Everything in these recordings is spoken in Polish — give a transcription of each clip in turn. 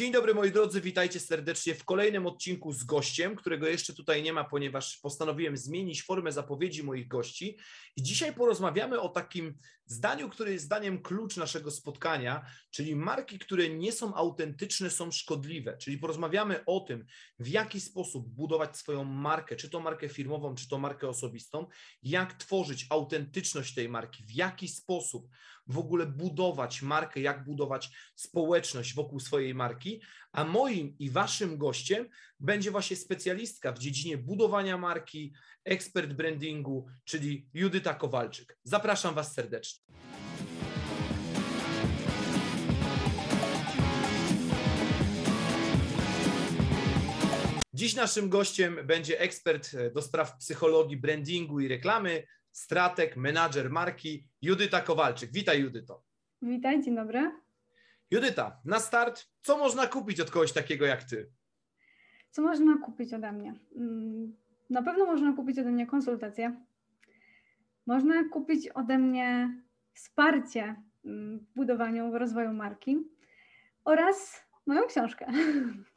Dzień dobry moi drodzy, witajcie serdecznie w kolejnym odcinku z gościem, którego jeszcze tutaj nie ma, ponieważ postanowiłem zmienić formę zapowiedzi moich gości. I dzisiaj porozmawiamy o takim zdaniu, które jest zdaniem klucz naszego spotkania, czyli marki, które nie są autentyczne, są szkodliwe. Czyli porozmawiamy o tym, w jaki sposób budować swoją markę, czy to markę firmową, czy to markę osobistą, jak tworzyć autentyczność tej marki, w jaki sposób w ogóle budować markę, jak budować społeczność wokół swojej marki. A moim i waszym gościem będzie właśnie specjalistka w dziedzinie budowania marki, ekspert brandingu, czyli Judyta Kowalczyk. Zapraszam was serdecznie. Dziś naszym gościem będzie ekspert do spraw psychologii, brandingu i reklamy, strateg, menadżer marki Judyta Kowalczyk. Witaj Judyto. Witaj, dzień dobry. Judyta, na start, co można kupić od kogoś takiego jak ty? Co można kupić ode mnie? Mm, na pewno można kupić ode mnie konsultacje. Można kupić ode mnie wsparcie mm, w budowaniu, w rozwoju marki oraz moją książkę.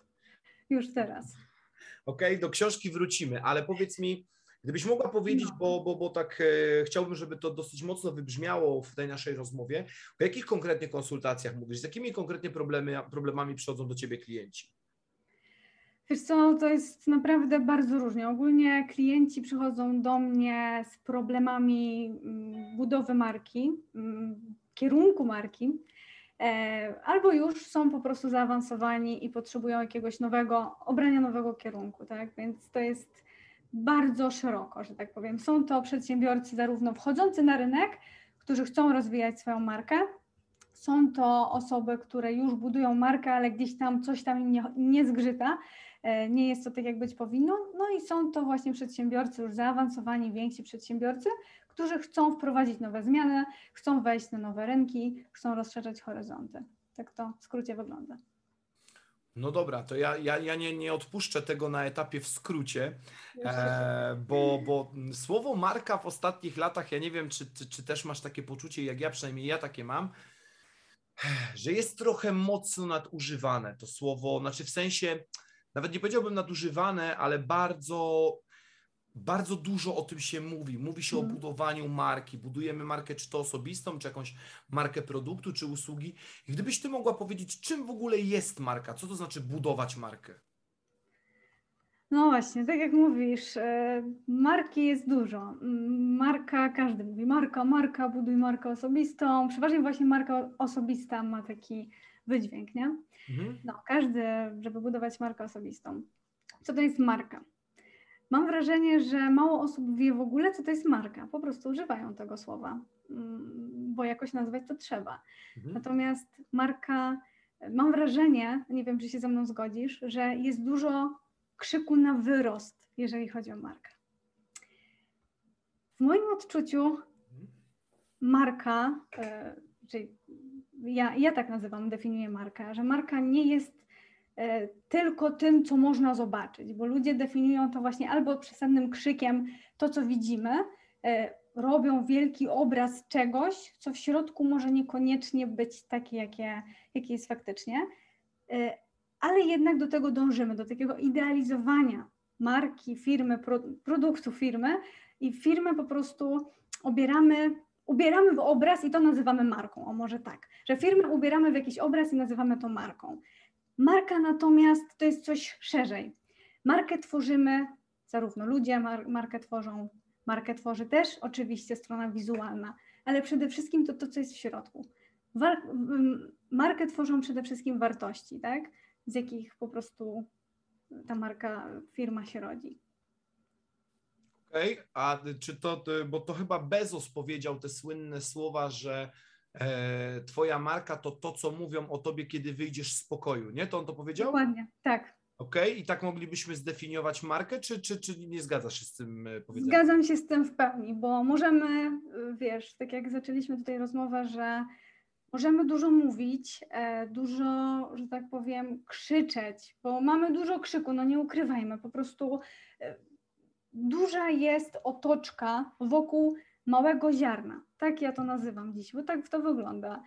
Już teraz. Okej, okay, do książki wrócimy, ale powiedz mi, Gdybyś mogła powiedzieć, no. bo, bo, bo tak e, chciałbym, żeby to dosyć mocno wybrzmiało w tej naszej rozmowie, o jakich konkretnie konsultacjach mówisz, z jakimi konkretnie problemy, problemami przychodzą do Ciebie klienci? Wiesz co, to jest naprawdę bardzo różnie. Ogólnie klienci przychodzą do mnie z problemami mm, budowy marki, mm, kierunku marki, e, albo już są po prostu zaawansowani i potrzebują jakiegoś nowego, obrania nowego kierunku, tak? Więc to jest bardzo szeroko, że tak powiem. Są to przedsiębiorcy zarówno wchodzący na rynek, którzy chcą rozwijać swoją markę, są to osoby, które już budują markę, ale gdzieś tam coś tam im nie, nie zgrzyta, e, nie jest to tak, jak być powinno. No i są to właśnie przedsiębiorcy już zaawansowani, więksi przedsiębiorcy, którzy chcą wprowadzić nowe zmiany, chcą wejść na nowe rynki, chcą rozszerzać horyzonty. Tak to w skrócie wygląda. No dobra, to ja, ja, ja nie, nie odpuszczę tego na etapie w skrócie, e, bo, bo słowo marka w ostatnich latach, ja nie wiem, czy, czy, czy też masz takie poczucie, jak ja przynajmniej ja takie mam, że jest trochę mocno nadużywane to słowo, znaczy w sensie, nawet nie powiedziałbym nadużywane, ale bardzo bardzo dużo o tym się mówi. Mówi się o mhm. budowaniu marki. Budujemy markę czy to osobistą, czy jakąś markę produktu, czy usługi. I gdybyś ty mogła powiedzieć, czym w ogóle jest marka? Co to znaczy budować markę? No właśnie, tak jak mówisz, e, marki jest dużo. Marka, każdy mówi marka, marka, buduj markę osobistą. Przeważnie właśnie marka osobista ma taki wydźwięk, nie? Mhm. No, każdy, żeby budować markę osobistą. Co to jest marka? Mam wrażenie, że mało osób wie w ogóle, co to jest marka. Po prostu używają tego słowa, mm, bo jakoś nazwać to trzeba. Mhm. Natomiast marka, mam wrażenie, nie wiem, czy się ze mną zgodzisz, że jest dużo krzyku na wyrost, jeżeli chodzi o markę. W moim odczuciu marka, e, czyli ja, ja tak nazywam, definiuję markę, że marka nie jest tylko tym, co można zobaczyć, bo ludzie definiują to właśnie albo przesadnym krzykiem, to co widzimy, e, robią wielki obraz czegoś, co w środku może niekoniecznie być takie, jakie, jakie jest faktycznie, e, ale jednak do tego dążymy, do takiego idealizowania marki, firmy, pro, produktu firmy i firmę po prostu obieramy, ubieramy w obraz i to nazywamy marką, o może tak, że firmę ubieramy w jakiś obraz i nazywamy to marką. Marka natomiast to jest coś szerzej. Markę tworzymy, zarówno ludzie mar markę tworzą, markę tworzy też oczywiście strona wizualna, ale przede wszystkim to, to co jest w środku. War markę tworzą przede wszystkim wartości, tak? z jakich po prostu ta marka, firma się rodzi. Okej, okay. a czy to, bo to chyba Bezos powiedział te słynne słowa, że twoja marka to to, co mówią o tobie, kiedy wyjdziesz z pokoju, nie? To on to powiedział? Dokładnie, tak. Okej, okay. i tak moglibyśmy zdefiniować markę, czy, czy, czy nie zgadzasz się z tym e, powiedzeniem? Zgadzam się z tym w pełni, bo możemy, e, wiesz, tak jak zaczęliśmy tutaj rozmowę, że możemy dużo mówić, e, dużo, że tak powiem, krzyczeć, bo mamy dużo krzyku, no nie ukrywajmy, po prostu duża jest otoczka wokół małego ziarna. Tak ja to nazywam dziś, bo tak to wygląda.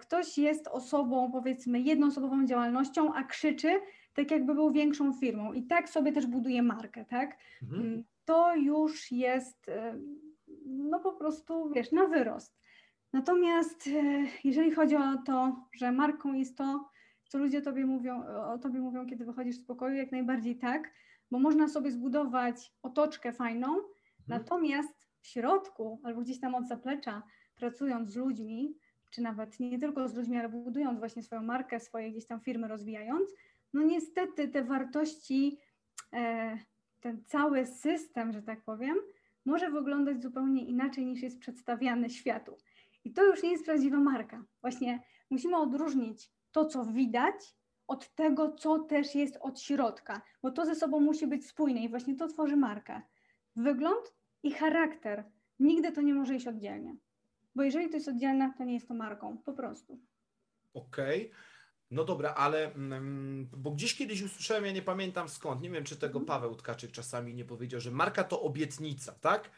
Ktoś jest osobą, powiedzmy, jednoosobową działalnością, a krzyczy, tak jakby był większą firmą i tak sobie też buduje markę, tak? Mhm. Mm, to już jest e, no po prostu, wiesz, na wyrost. Natomiast e, jeżeli chodzi o to, że marką jest to, co ludzie tobie mówią, o tobie mówią, kiedy wychodzisz z pokoju, jak najbardziej tak, bo można sobie zbudować otoczkę fajną, mhm. natomiast w środku albo gdzieś tam od zaplecza, pracując z ludźmi, czy nawet nie tylko z ludźmi, ale budując właśnie swoją markę, swoje gdzieś tam firmy rozwijając, no niestety te wartości, e, ten cały system, że tak powiem, może wyglądać zupełnie inaczej niż jest przedstawiany światu. I to już nie jest prawdziwa marka. Właśnie musimy odróżnić to, co widać, od tego, co też jest od środka, bo to ze sobą musi być spójne i właśnie to tworzy markę. Wygląd i charakter. Nigdy to nie może iść oddzielnie. Bo jeżeli to jest oddzielne, to nie jest to marką, po prostu. Okej. Okay. No dobra, ale mm, bo gdzieś kiedyś usłyszałem, ja nie pamiętam skąd, nie wiem czy tego mhm. Paweł Tkaczyk czasami nie powiedział, że marka to obietnica, tak?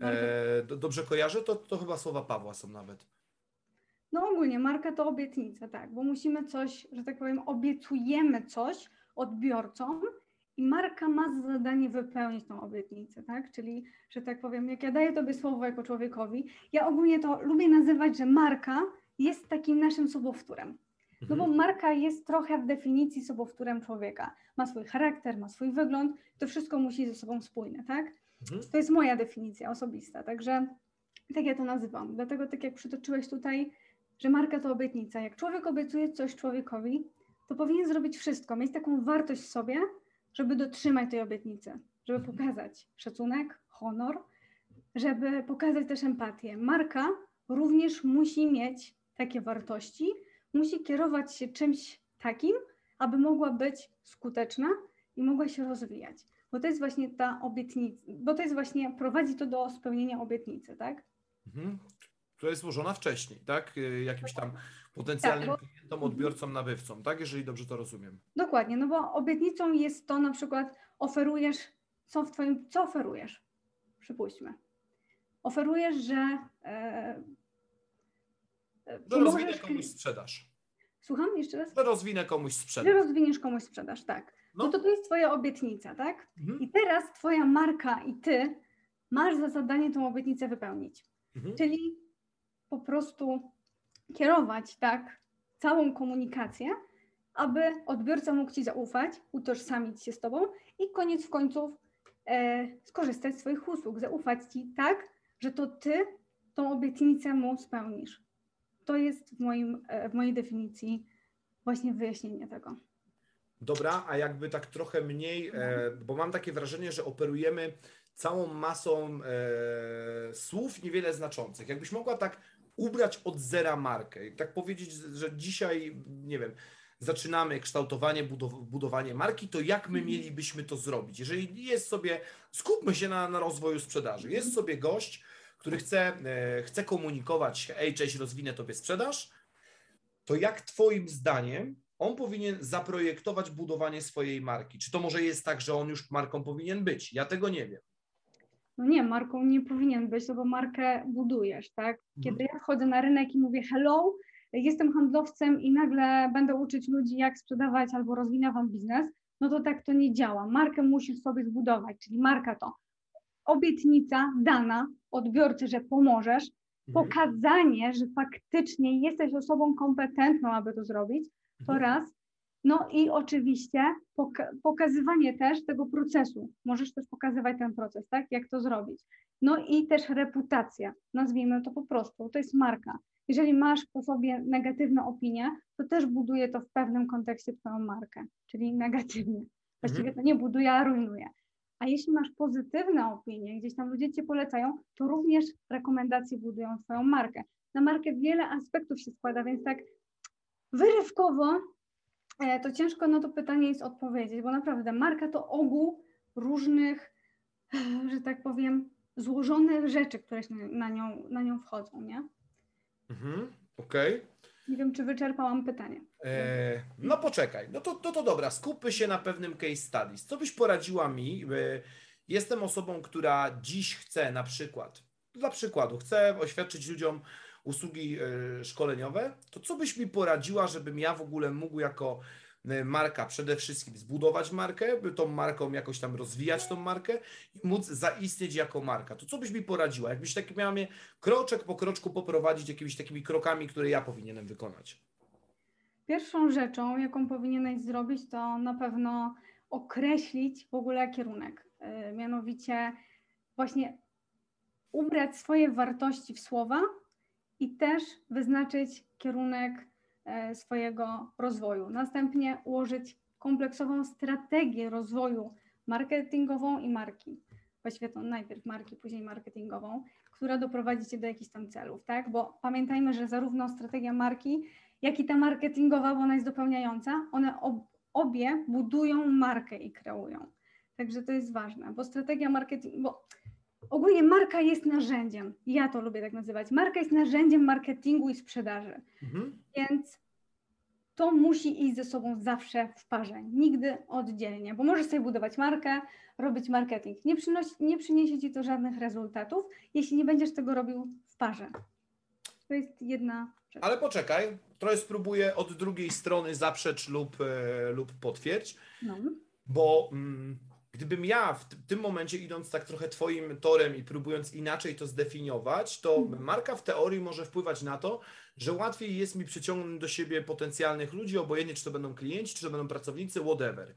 E, dobrze kojarzę? To, to chyba słowa Pawła są nawet. No ogólnie marka to obietnica, tak, bo musimy coś, że tak powiem, obiecujemy coś odbiorcom i marka ma za zadanie wypełnić tą obietnicę, tak? Czyli, że tak powiem, jak ja daję Tobie słowo jako człowiekowi, ja ogólnie to lubię nazywać, że marka jest takim naszym sobowtórem. No bo mhm. marka jest trochę w definicji sobowtórem człowieka. Ma swój charakter, ma swój wygląd, to wszystko musi ze sobą spójne, tak? Mhm. To jest moja definicja osobista, także tak ja to nazywam. Dlatego tak jak przytoczyłeś tutaj, że marka to obietnica. Jak człowiek obiecuje coś człowiekowi, to powinien zrobić wszystko, mieć taką wartość w sobie, żeby dotrzymać tej obietnicy, żeby mhm. pokazać szacunek, honor, żeby pokazać też empatię. Marka również musi mieć takie wartości, musi kierować się czymś takim, aby mogła być skuteczna i mogła się rozwijać. Bo to jest właśnie ta obietnica, bo to jest właśnie, prowadzi to do spełnienia obietnicy, tak? Mhm. Która jest złożona wcześniej, tak? Y, jakimś tam potencjalnym tak, bo... klientom, odbiorcom, nabywcom, tak? Jeżeli dobrze to rozumiem. Dokładnie, no bo obietnicą jest to na przykład oferujesz, co w twoim, co oferujesz? Przypuśćmy. Oferujesz, że e, że rozwinę komuś sprzedaż. Słucham jeszcze raz? Że rozwinę komuś sprzedaż. Że rozwiniesz komuś sprzedaż, tak. No, no to to jest Twoja obietnica, tak? Mhm. I teraz Twoja marka i Ty masz za zadanie tą obietnicę wypełnić. Mhm. Czyli po prostu kierować, tak, całą komunikację, aby odbiorca mógł Ci zaufać, utożsamić się z Tobą i koniec końców e, skorzystać z Twoich usług, zaufać Ci tak, że to Ty tą obietnicę mu spełnisz to jest w, moim, e, w mojej definicji właśnie wyjaśnienie tego. Dobra, a jakby tak trochę mniej, e, bo mam takie wrażenie, że operujemy całą masą e, słów niewiele znaczących. Jakbyś mogła tak ubrać od zera markę, tak powiedzieć, że dzisiaj, nie wiem, zaczynamy kształtowanie, budowanie marki, to jak my mhm. mielibyśmy to zrobić? Jeżeli jest sobie, skupmy się na, na rozwoju sprzedaży, jest sobie gość, który chce, e, chce komunikować, ej, cześć, rozwinę Tobie sprzedaż, to jak Twoim zdaniem on powinien zaprojektować budowanie swojej marki? Czy to może jest tak, że on już marką powinien być? Ja tego nie wiem. No nie, marką nie powinien być, no bo markę budujesz, tak? Mhm. Kiedy ja wchodzę na rynek i mówię hello, jestem handlowcem i nagle będę uczyć ludzi, jak sprzedawać albo rozwinę wam biznes, no to tak to nie działa. Markę musisz sobie zbudować, czyli marka to obietnica dana odbiorcy, że pomożesz, mhm. pokazanie, że faktycznie jesteś osobą kompetentną, aby to zrobić, to mhm. raz. No i oczywiście poka pokazywanie też tego procesu. Możesz też pokazywać ten proces, tak? Jak to zrobić. No i też reputacja, nazwijmy to po prostu, to jest marka. Jeżeli masz po sobie negatywne opinie, to też buduje to w pewnym kontekście Twoją markę, czyli negatywnie. Właściwie mhm. to nie buduje, a rujnuje. A jeśli masz pozytywne opinie, gdzieś tam ludzie Cię polecają, to również rekomendacje budują Twoją markę. na markę wiele aspektów się składa, więc tak wyrywkowo to ciężko na to pytanie jest odpowiedzieć, bo naprawdę marka to ogół różnych, że tak powiem, złożonych rzeczy, które na nią, na nią wchodzą, nie? Mhm, okej. Okay. Nie wiem, czy wyczerpałam pytanie. E, no poczekaj, no to, no to dobra, skupmy się na pewnym case studies. Co byś poradziła mi? E, jestem osobą, która dziś chce na przykład, dla przykładu, chcę oświadczyć ludziom usługi e, szkoleniowe, to co byś mi poradziła, żebym ja w ogóle mógł jako E, marka przede wszystkim zbudować markę, by tą marką jakoś tam rozwijać tą markę i móc zaistnieć jako marka. To co byś mi poradziła? Jakbyś tak miała mnie kroczek po kroczku poprowadzić jakimiś takimi krokami, które ja powinienem wykonać? Pierwszą rzeczą, jaką powinieneś zrobić, to na pewno określić w ogóle kierunek. Yy, mianowicie właśnie ubrać swoje wartości w słowa i też wyznaczyć kierunek E, swojego rozwoju. Następnie ułożyć kompleksową strategię rozwoju marketingową i marki. Właściwie to najpierw marki, później marketingową, która doprowadzi Cię do jakichś tam celów, tak? Bo pamiętajmy, że zarówno strategia marki, jak i ta marketingowa, bo ona jest dopełniająca, one ob, obie budują markę i kreują. Także to jest ważne, bo strategia marketing, bo ogólnie marka jest narzędziem. Ja to lubię tak nazywać. Marka jest narzędziem marketingu i sprzedaży. Mhm. Więc to musi iść ze sobą zawsze w parze, nigdy oddzielnie, bo możesz sobie budować markę, robić marketing. Nie, przynosi, nie przyniesie ci to żadnych rezultatów, jeśli nie będziesz tego robił w parze. To jest jedna rzecz. Ale poczekaj, trochę spróbuję od drugiej strony zaprzecz lub, e, lub potwierdź, no. bo mm, gdybym ja w tym momencie idąc tak trochę Twoim torem i próbując inaczej to zdefiniować, to mhm. marka w teorii może wpływać na to, że łatwiej jest mi przyciągnąć do siebie potencjalnych ludzi, obojętnie czy to będą klienci, czy to będą pracownicy, whatever.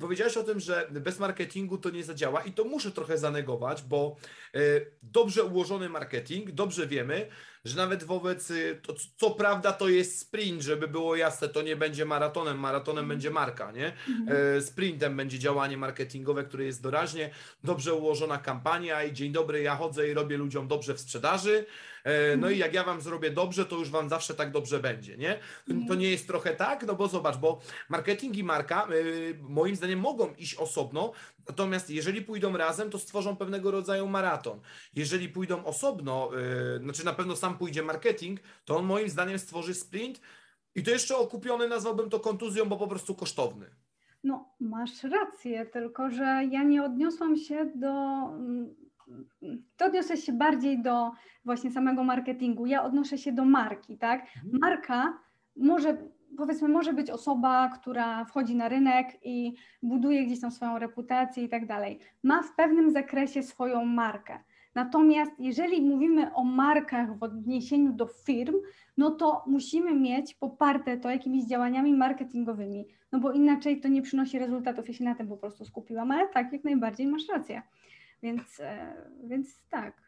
Powiedziałeś o tym, że bez marketingu to nie zadziała i to muszę trochę zanegować, bo e, dobrze ułożony marketing, dobrze wiemy, że nawet wobec, y, to, co prawda to jest sprint, żeby było jasne, to nie będzie maratonem, maratonem mhm. będzie marka, nie? Mhm. E, sprintem będzie działanie marketingowe, które jest doraźnie, dobrze ułożona kampania i dzień dobry, ja chodzę i robię ludziom dobrze w sprzedaży, e, no i jak ja Wam zrobię dobrze, to już Wam zawsze tak dobrze będzie, nie? To mhm. nie jest trochę tak, no bo zobacz, bo marketing i marka y, moim zdaniem mogą iść osobno, Natomiast jeżeli pójdą razem, to stworzą pewnego rodzaju maraton. Jeżeli pójdą osobno, yy, znaczy na pewno sam pójdzie marketing, to on moim zdaniem stworzy sprint i to jeszcze okupiony nazwałbym to kontuzją, bo po prostu kosztowny. No, masz rację, tylko że ja nie odniosłam się do. To odniosę się bardziej do właśnie samego marketingu. Ja odnoszę się do marki, tak? Mhm. Marka może powiedzmy, może być osoba, która wchodzi na rynek i buduje gdzieś tam swoją reputację i tak dalej. Ma w pewnym zakresie swoją markę. Natomiast jeżeli mówimy o markach w odniesieniu do firm, no to musimy mieć poparte to jakimiś działaniami marketingowymi, no bo inaczej to nie przynosi rezultatów. Ja się na tym po prostu skupiłam, ale tak, jak najbardziej masz rację. Więc, e, więc tak.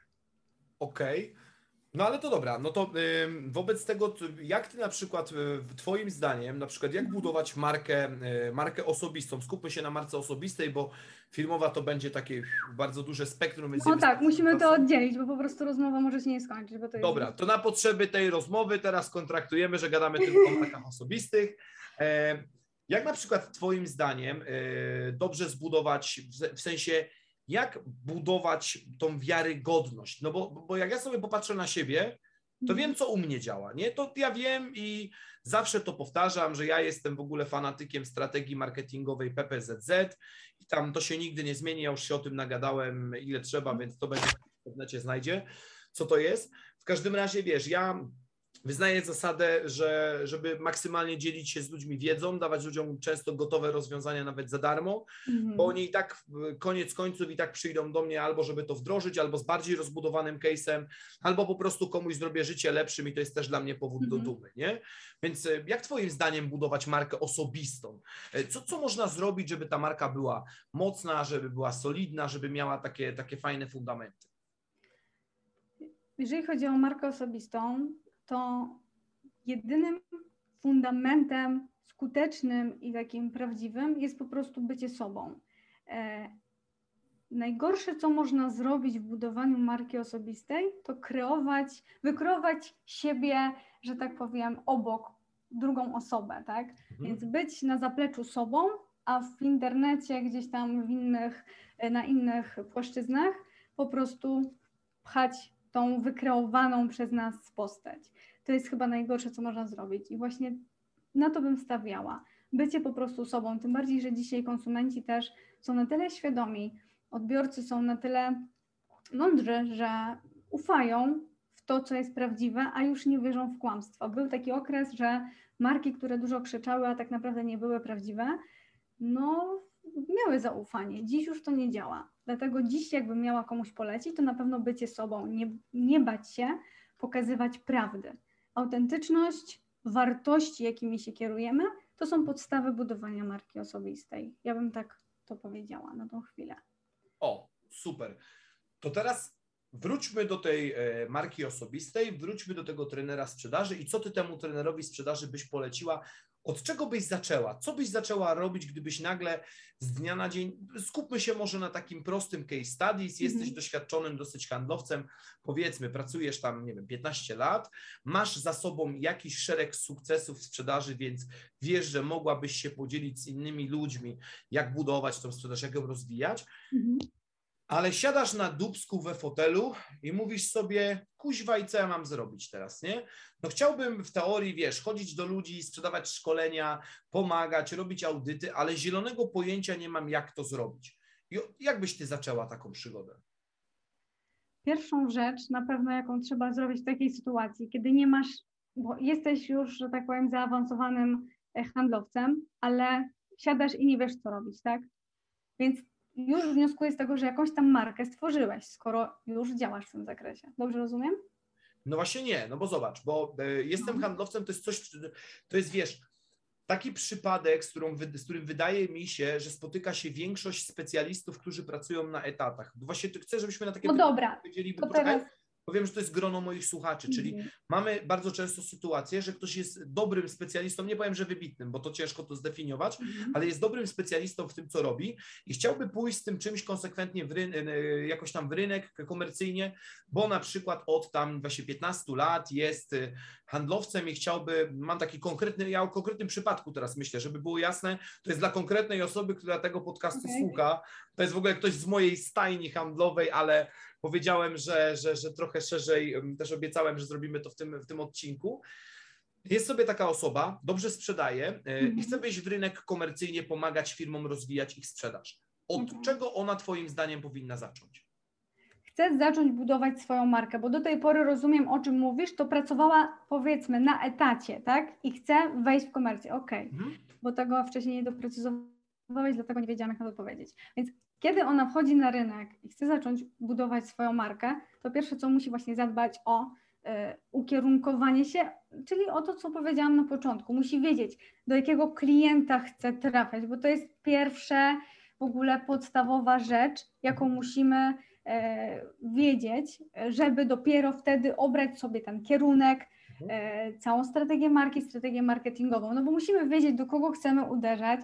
Okej. Okay. No ale to dobra, no to wobec tego, jak ty na przykład, y, twoim zdaniem, na przykład jak budować markę, y, markę osobistą? Skupmy się na marce osobistej, bo firmowa to będzie takie bardzo duże spektrum. No tak, musimy to oddzielić, bo po prostu rozmowa może się nie skończyć. Bo to dobra, jest... to na potrzeby tej rozmowy teraz kontraktujemy, że gadamy tylko o markach osobistych. E, jak na przykład twoim zdaniem e, dobrze zbudować, w sensie jak budować tą wiarygodność. No bo, bo jak ja sobie popatrzę na siebie, to wiem, co u mnie działa, nie? To ja wiem i zawsze to powtarzam, że ja jestem w ogóle fanatykiem strategii marketingowej PPZZ i tam to się nigdy nie zmieni, ja już się o tym nagadałem ile trzeba, więc to będzie w internecie znajdzie, co to jest. W każdym razie, wiesz, ja Wyznaję zasadę, że żeby maksymalnie dzielić się z ludźmi wiedzą, dawać ludziom często gotowe rozwiązania nawet za darmo, mm. bo oni i tak koniec końców i tak przyjdą do mnie albo żeby to wdrożyć, albo z bardziej rozbudowanym case'em, albo po prostu komuś zrobię życie lepszym i to jest też dla mnie powód mm. do mhm. dumy, nie? Więc e, jak twoim zdaniem budować markę osobistą? E, co, co można zrobić, żeby ta marka była mocna, żeby była solidna, żeby miała takie, takie fajne fundamenty? Jeżeli chodzi o markę osobistą, to jedynym fundamentem skutecznym i takim prawdziwym jest po prostu bycie sobą. E, najgorsze, co można zrobić w budowaniu marki osobistej, to kreować, wykreować siebie, że tak powiem, obok drugą osobę, tak? Mhm. Więc być na zapleczu sobą, a w internecie, gdzieś tam w innych, na innych płaszczyznach po prostu pchać tą wykreowaną przez nas postać. To jest chyba najgorsze, co można zrobić. I właśnie na to bym stawiała. Bycie po prostu sobą, tym bardziej, że dzisiaj konsumenci też są na tyle świadomi, odbiorcy są na tyle mądrzy, że ufają w to, co jest prawdziwe, a już nie wierzą w kłamstwa. Był taki okres, że marki, które dużo krzyczały, a tak naprawdę nie były prawdziwe, no miały zaufanie. Dziś już to nie działa. Dlatego dziś, jakbym miała komuś polecić, to na pewno bycie sobą, nie, nie bać się pokazywać prawdy. Autentyczność, wartości, jakimi się kierujemy, to są podstawy budowania marki osobistej. Ja bym tak to powiedziała na tą chwilę. O, super. To teraz wróćmy do tej e, marki osobistej, wróćmy do tego trenera sprzedaży i co ty temu trenerowi sprzedaży byś poleciła, od czego byś zaczęła? Co byś zaczęła robić, gdybyś nagle z dnia na dzień, skupmy się może na takim prostym case studies, jesteś mm -hmm. doświadczonym dosyć handlowcem, powiedzmy, pracujesz tam, nie wiem, 15 lat, masz za sobą jakiś szereg sukcesów w sprzedaży, więc wiesz, że mogłabyś się podzielić z innymi ludźmi, jak budować tą sprzedaż, jak ją rozwijać. Mm -hmm ale siadasz na dubsku we fotelu i mówisz sobie, kuźwa i co ja mam zrobić teraz, nie? No chciałbym w teorii, wiesz, chodzić do ludzi, sprzedawać szkolenia, pomagać, robić audyty, ale zielonego pojęcia nie mam, jak to zrobić. I jak byś ty zaczęła taką przygodę? Pierwszą rzecz na pewno, jaką trzeba zrobić w takiej sytuacji, kiedy nie masz, bo jesteś już, że tak powiem, zaawansowanym e, handlowcem, ale siadasz i nie wiesz, co robić, tak? Więc już wnioskuję z tego, że jakąś tam markę stworzyłeś, skoro już działasz w tym zakresie. Dobrze rozumiem? No właśnie nie, no bo zobacz, bo y, jestem no. handlowcem, to jest coś, to jest wiesz, taki przypadek, z, którą, z którym wydaje mi się, że spotyka się większość specjalistów, którzy pracują na etatach. Właśnie chcę, żebyśmy na takie no dobra, powiedzieli, bo to teraz, powiem, że to jest grono moich słuchaczy, czyli mm. mamy bardzo często sytuację, że ktoś jest dobrym specjalistą, nie powiem, że wybitnym, bo to ciężko to zdefiniować, mm. ale jest dobrym specjalistą w tym, co robi i chciałby pójść z tym czymś konsekwentnie w jakoś tam w rynek komercyjnie, bo na przykład od tam właśnie 15 lat jest e, handlowcem i chciałby, mam taki konkretny, ja o konkretnym przypadku teraz myślę, żeby było jasne, to jest dla konkretnej osoby, która tego podcastu okay. słucha, to jest w ogóle ktoś z mojej stajni handlowej, ale powiedziałem, że, że, że trochę szerzej, też obiecałem, że zrobimy to w tym, w tym odcinku. Jest sobie taka osoba, dobrze sprzedaje mm-hmm. i chce mhm. wejść w rynek komercyjnie, pomagać firmom rozwijać ich sprzedaż. Od mm-hmm. czego ona Twoim zdaniem powinna zacząć? Chce zacząć budować swoją markę, bo do tej pory rozumiem, o czym mówisz, to pracowała powiedzmy na etacie, tak? I chce wejść w komercję. Okej, okay. mm-hmm. bo tego wcześniej nie doprecyzowałeś, dlatego nie wiedziałam, jak na to powiedzieć. Więc kiedy ona wchodzi na rynek i chce zacząć budować swoją markę, to pierwsze, co musi właśnie zadbać o y, ukierunkowanie się, czyli o to, co powiedziałam na początku. Musi wiedzieć, do jakiego klienta chce trafiać, bo to jest pierwsze w ogóle podstawowa rzecz, jaką musimy y, wiedzieć, żeby dopiero wtedy obrać sobie ten kierunek, y, całą strategię marki, strategię marketingową, no bo musimy wiedzieć, do kogo chcemy uderzać,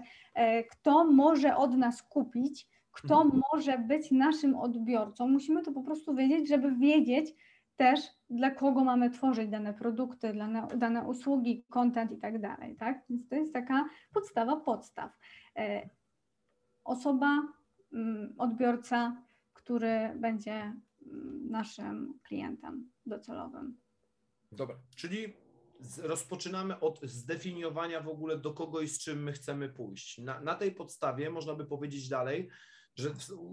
kto może od nas kupić, kto mhm. może być naszym odbiorcą. Musimy to po prostu wiedzieć, żeby wiedzieć też, dla kogo mamy tworzyć dane produkty, dane, dane usługi, content i tak dalej, tak? Więc to jest taka podstawa podstaw. E, osoba, mm, odbiorca, który będzie mm, naszym klientem docelowym. Dobra, czyli rozpoczynamy od zdefiniowania w ogóle do kogo i z czym my chcemy pójść. Na, na tej podstawie można by powiedzieć dalej, że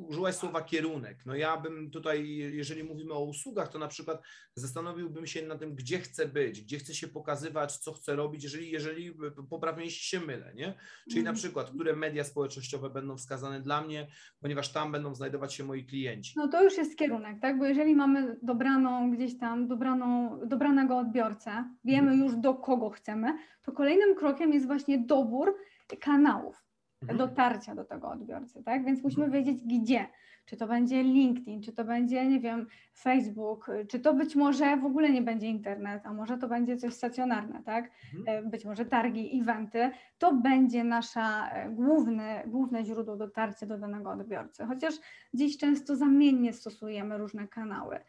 użyłaś słowa kierunek. No ja bym tutaj, jeżeli mówimy o usługach, to na przykład zastanowiłbym się na tym, gdzie chcę być, gdzie chcę się pokazywać, co chcę robić, jeżeli, jeżeli poprawnie jeśli się mylę, nie? Czyli na mhm. przykład, które media społecznościowe będą wskazane dla mnie, ponieważ tam będą znajdować się moi klienci. No to już jest kierunek, tak? Bo jeżeli mamy dobraną gdzieś tam, dobraną, dobranego odbiorcę, wiemy mhm. już do kogo chcemy, to kolejnym krokiem jest właśnie dobór kanałów. Dotarcia do tego odbiorcy, tak? Więc musimy mhm. wiedzieć gdzie. Czy to będzie LinkedIn, czy to będzie, nie wiem, Facebook, czy to być może w ogóle nie będzie internet, a może to będzie coś stacjonarne, tak? Mhm. E, być może targi, eventy. To będzie nasza e, główne, główne źródło dotarcia do danego odbiorcy. Chociaż dziś często zamiennie stosujemy różne kanały.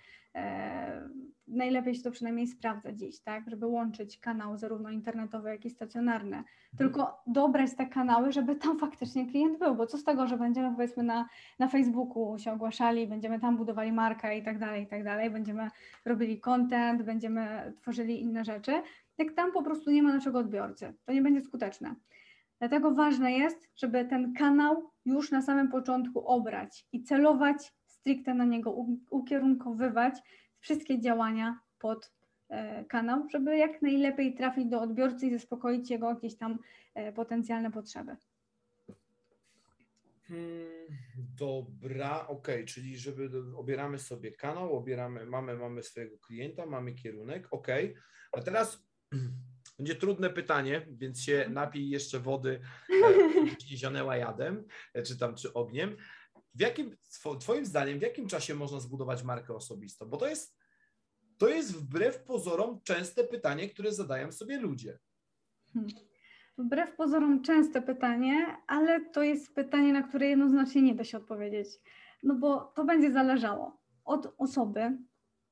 Najlepiej się to przynajmniej sprawdza dziś, tak, żeby łączyć kanał zarówno internetowy, jak i stacjonarny. Mhm. Tylko dobrać te kanały, żeby tam faktycznie klient był, bo co z tego, że będziemy powiedzmy na, na Facebooku się ogłaszali, będziemy tam budowali markę i tak dalej, i tak dalej, będziemy robili content, będziemy tworzyli inne rzeczy, jak tam po prostu nie ma naszego odbiorcy, to nie będzie skuteczne. Dlatego ważne jest, żeby ten kanał już na samym początku obrać i celować stricte na niego ukierunkowywać wszystkie działania pod e, kanał, żeby jak najlepiej trafić do odbiorcy i zaspokoić jego jakieś tam e, potencjalne potrzeby. Hmm, dobra, ok, czyli żeby obieramy sobie kanał, obieramy, mamy, mamy swojego klienta, mamy kierunek, ok. A teraz będzie trudne pytanie, więc się napij jeszcze wody, e, zionęła jadem, czy tam, czy ogniem w jakim, Twoim zdaniem, w jakim czasie można zbudować markę osobistą? Bo to jest, to jest wbrew pozorom częste pytanie, które zadają sobie ludzie. Hmm. Wbrew pozorom częste pytanie, ale to jest pytanie, na które jednoznacznie nie da się odpowiedzieć. No bo to będzie zależało od osoby,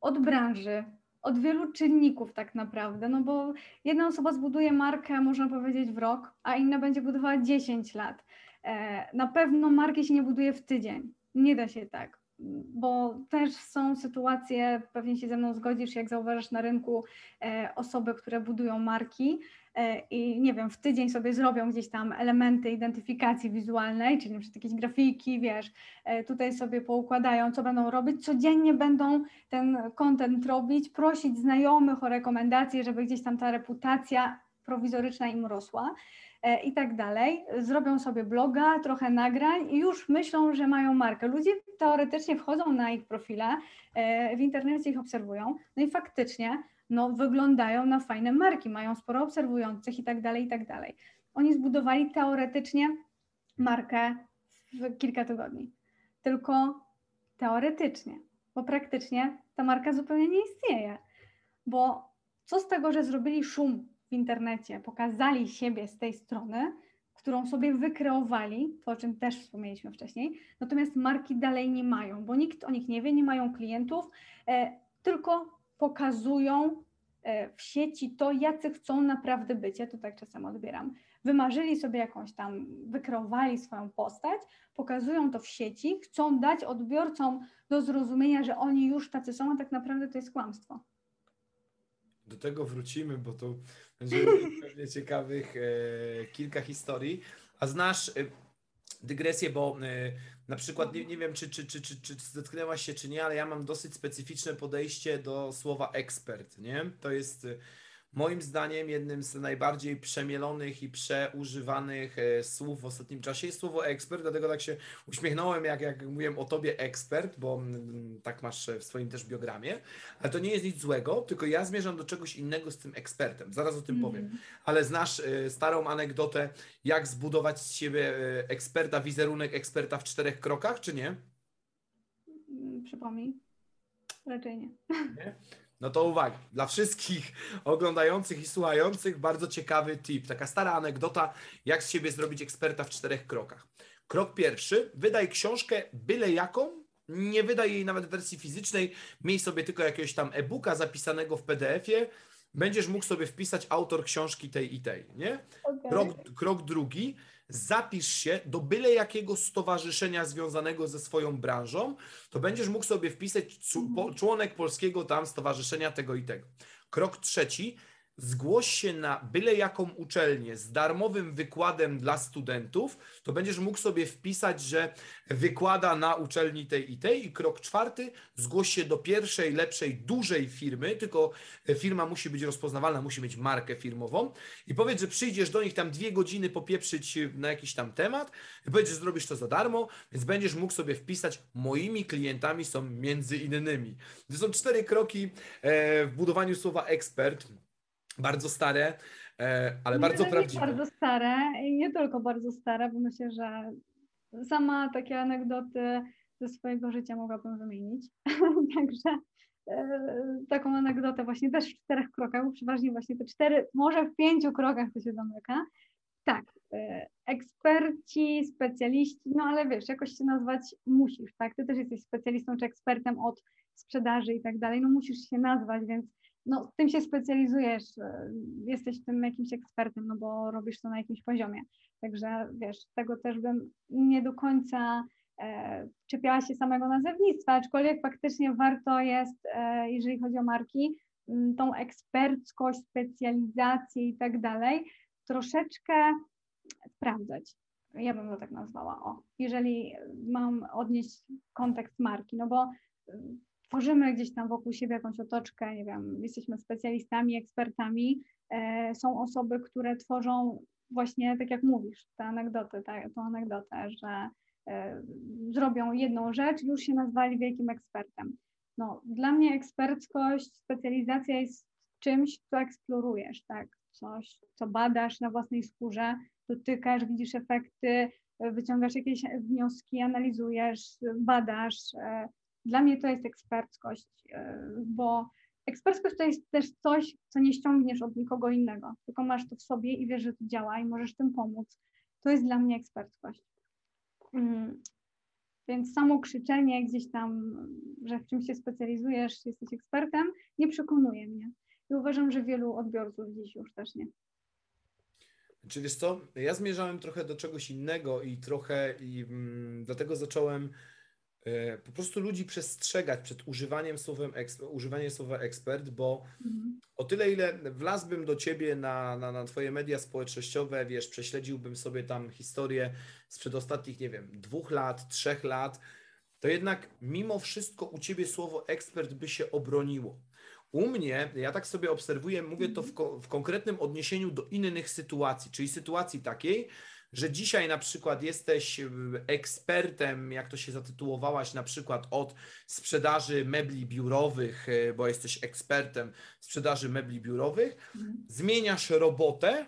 od branży, od wielu czynników tak naprawdę, no bo jedna osoba zbuduje markę, można powiedzieć, w rok, a inna będzie budowała 10 lat. E, na pewno marki się nie buduje w tydzień. Nie da się tak, bo też są sytuacje, pewnie się ze mną zgodzisz, jak zauważasz na rynku e, osoby, które budują marki e, i nie wiem, w tydzień sobie zrobią gdzieś tam elementy identyfikacji wizualnej, czyli przykład jakieś grafiki, wiesz, tutaj sobie poukładają, co będą robić, codziennie będą ten content robić, prosić znajomych o rekomendacje, żeby gdzieś tam ta reputacja prowizoryczna im rosła. E, i tak dalej. Zrobią sobie bloga, trochę nagrań i już myślą, że mają markę. Ludzie teoretycznie wchodzą na ich profile, e, w internecie ich obserwują, no i faktycznie no, wyglądają na fajne marki, mają sporo obserwujących i tak dalej, i tak dalej. Oni zbudowali teoretycznie markę w kilka tygodni. Tylko teoretycznie, bo praktycznie ta marka zupełnie nie istnieje. Bo co z tego, że zrobili szum w internecie pokazali siebie z tej strony, którą sobie wykreowali, to o czym też wspomnieliśmy wcześniej, natomiast marki dalej nie mają, bo nikt o nich nie wie, nie mają klientów, e, tylko pokazują e, w sieci to, jacy chcą naprawdę być. Ja to tak czasem odbieram. Wymarzyli sobie jakąś tam, wykreowali swoją postać, pokazują to w sieci, chcą dać odbiorcom do zrozumienia, że oni już tacy są, a tak naprawdę to jest kłamstwo. Do tego wrócimy, bo to będzie pewnie ciekawych e, kilka historii. A znasz e, dygresję, bo e, na przykład nie, nie wiem, czy, czy, czy, czy, czy zetknęłaś się, czy nie, ale ja mam dosyć specyficzne podejście do słowa ekspert, nie? To jest e, moim zdaniem jednym z najbardziej przemielonych i przeużywanych e, słów w ostatnim czasie jest słowo ekspert, dlatego tak się uśmiechnąłem, jak, jak mówiłem o tobie ekspert, bo mm, tak masz w swoim też biogramie, ale to nie jest nic złego, tylko ja zmierzam do czegoś innego z tym ekspertem, zaraz o tym mm. powiem. Ale znasz e, starą anegdotę, jak zbudować z siebie e, eksperta, wizerunek eksperta w czterech krokach, czy nie? Mm, przypomnij. Raczej nie. nie? No to uwaga, dla wszystkich oglądających i słuchających bardzo ciekawy tip, taka stara anegdota, jak z siebie zrobić eksperta w czterech krokach. Krok pierwszy, wydaj książkę byle jaką, nie wydaj jej nawet w wersji fizycznej, miej sobie tylko jakiegoś tam e-booka zapisanego w PDF-ie, będziesz mógł sobie wpisać autor książki tej i tej, nie? Okay. Krok, krok drugi, zapisz się do byle jakiego stowarzyszenia związanego ze swoją branżą, to będziesz mógł sobie wpisać mhm. członek polskiego tam stowarzyszenia tego i tego. Krok trzeci, zgłoś się na byle jaką uczelnię z darmowym wykładem dla studentów, to będziesz mógł sobie wpisać, że wykłada na uczelni tej i tej. I krok czwarty, zgłoś się do pierwszej, lepszej, dużej firmy, tylko firma musi być rozpoznawalna, musi mieć markę firmową i powiedz, że przyjdziesz do nich tam dwie godziny popieprzyć na jakiś tam temat powiedz, że zrobisz to za darmo, więc będziesz mógł sobie wpisać, moimi klientami są między innymi. To są cztery kroki e, w budowaniu słowa ekspert bardzo stare, e, ale bardzo prawdziwe. Bardzo stare i nie tylko bardzo stare, bo myślę, że sama takie anegdoty ze swojego życia mogłabym wymienić. Także e, taką anegdotę właśnie też w czterech krokach, bo przeważnie właśnie te cztery, może w pięciu krokach to się zamyka. Tak, e, eksperci, specjaliści, no ale wiesz, jakoś się nazwać musisz, tak? Ty też jesteś specjalistą czy ekspertem od sprzedaży i tak dalej, no musisz się nazwać, więc no, tym się specjalizujesz, e, jesteś tym jakimś ekspertem, no bo robisz to na jakimś poziomie. Także wiesz, tego też bym nie do końca e, czepiała się samego nazewnictwa, aczkolwiek faktycznie warto jest, e, jeżeli chodzi o marki, m, tą eksperckość, specjalizację i tak dalej, troszeczkę sprawdzać. Ja bym to tak nazwała, o, jeżeli mam odnieść kontekst marki, no bo tworzymy gdzieś tam wokół siebie jakąś otoczkę, nie wiem, jesteśmy specjalistami, ekspertami, e, są osoby, które tworzą właśnie, tak jak mówisz, tę anegdotę, ta, tą anegdotę, że e, zrobią jedną rzecz, już się nazwali wielkim ekspertem. No, dla mnie eksperckość, specjalizacja jest czymś, co eksplorujesz, tak, coś, co badasz na własnej skórze, dotykasz, widzisz efekty, wyciągasz jakieś wnioski, analizujesz, badasz, e, dla mnie to jest eksperckość, e, bo eksperckość to jest też coś, co nie ściągniesz od nikogo innego, tylko masz to w sobie i wiesz, że to działa i możesz tym pomóc. To jest dla mnie eksperckość. Mm. Więc samo krzyczenie gdzieś tam, że w czymś się specjalizujesz, jesteś ekspertem, nie przekonuje mnie. I uważam, że wielu odbiorców dziś już też nie. Czy wiesz co, ja zmierzałem trochę do czegoś innego i trochę i mm, dlatego zacząłem po prostu ludzi przestrzegać przed używaniem, słowem, używaniem słowa ekspert, bo mhm. o tyle, ile wlazłbym do ciebie na, na, na twoje media społecznościowe, wiesz, prześledziłbym sobie tam historię sprzed ostatnich, nie wiem, dwóch lat, trzech lat, to jednak mimo wszystko u ciebie słowo ekspert by się obroniło. U mnie, ja tak sobie obserwuję, mówię to w, mhm. ko w konkretnym odniesieniu do innych sytuacji, czyli sytuacji takiej, że dzisiaj na przykład jesteś y, ekspertem, jak to się zatytułowałaś, na przykład od sprzedaży mebli biurowych, y, bo jesteś ekspertem sprzedaży mebli biurowych, mhm. zmieniasz robotę,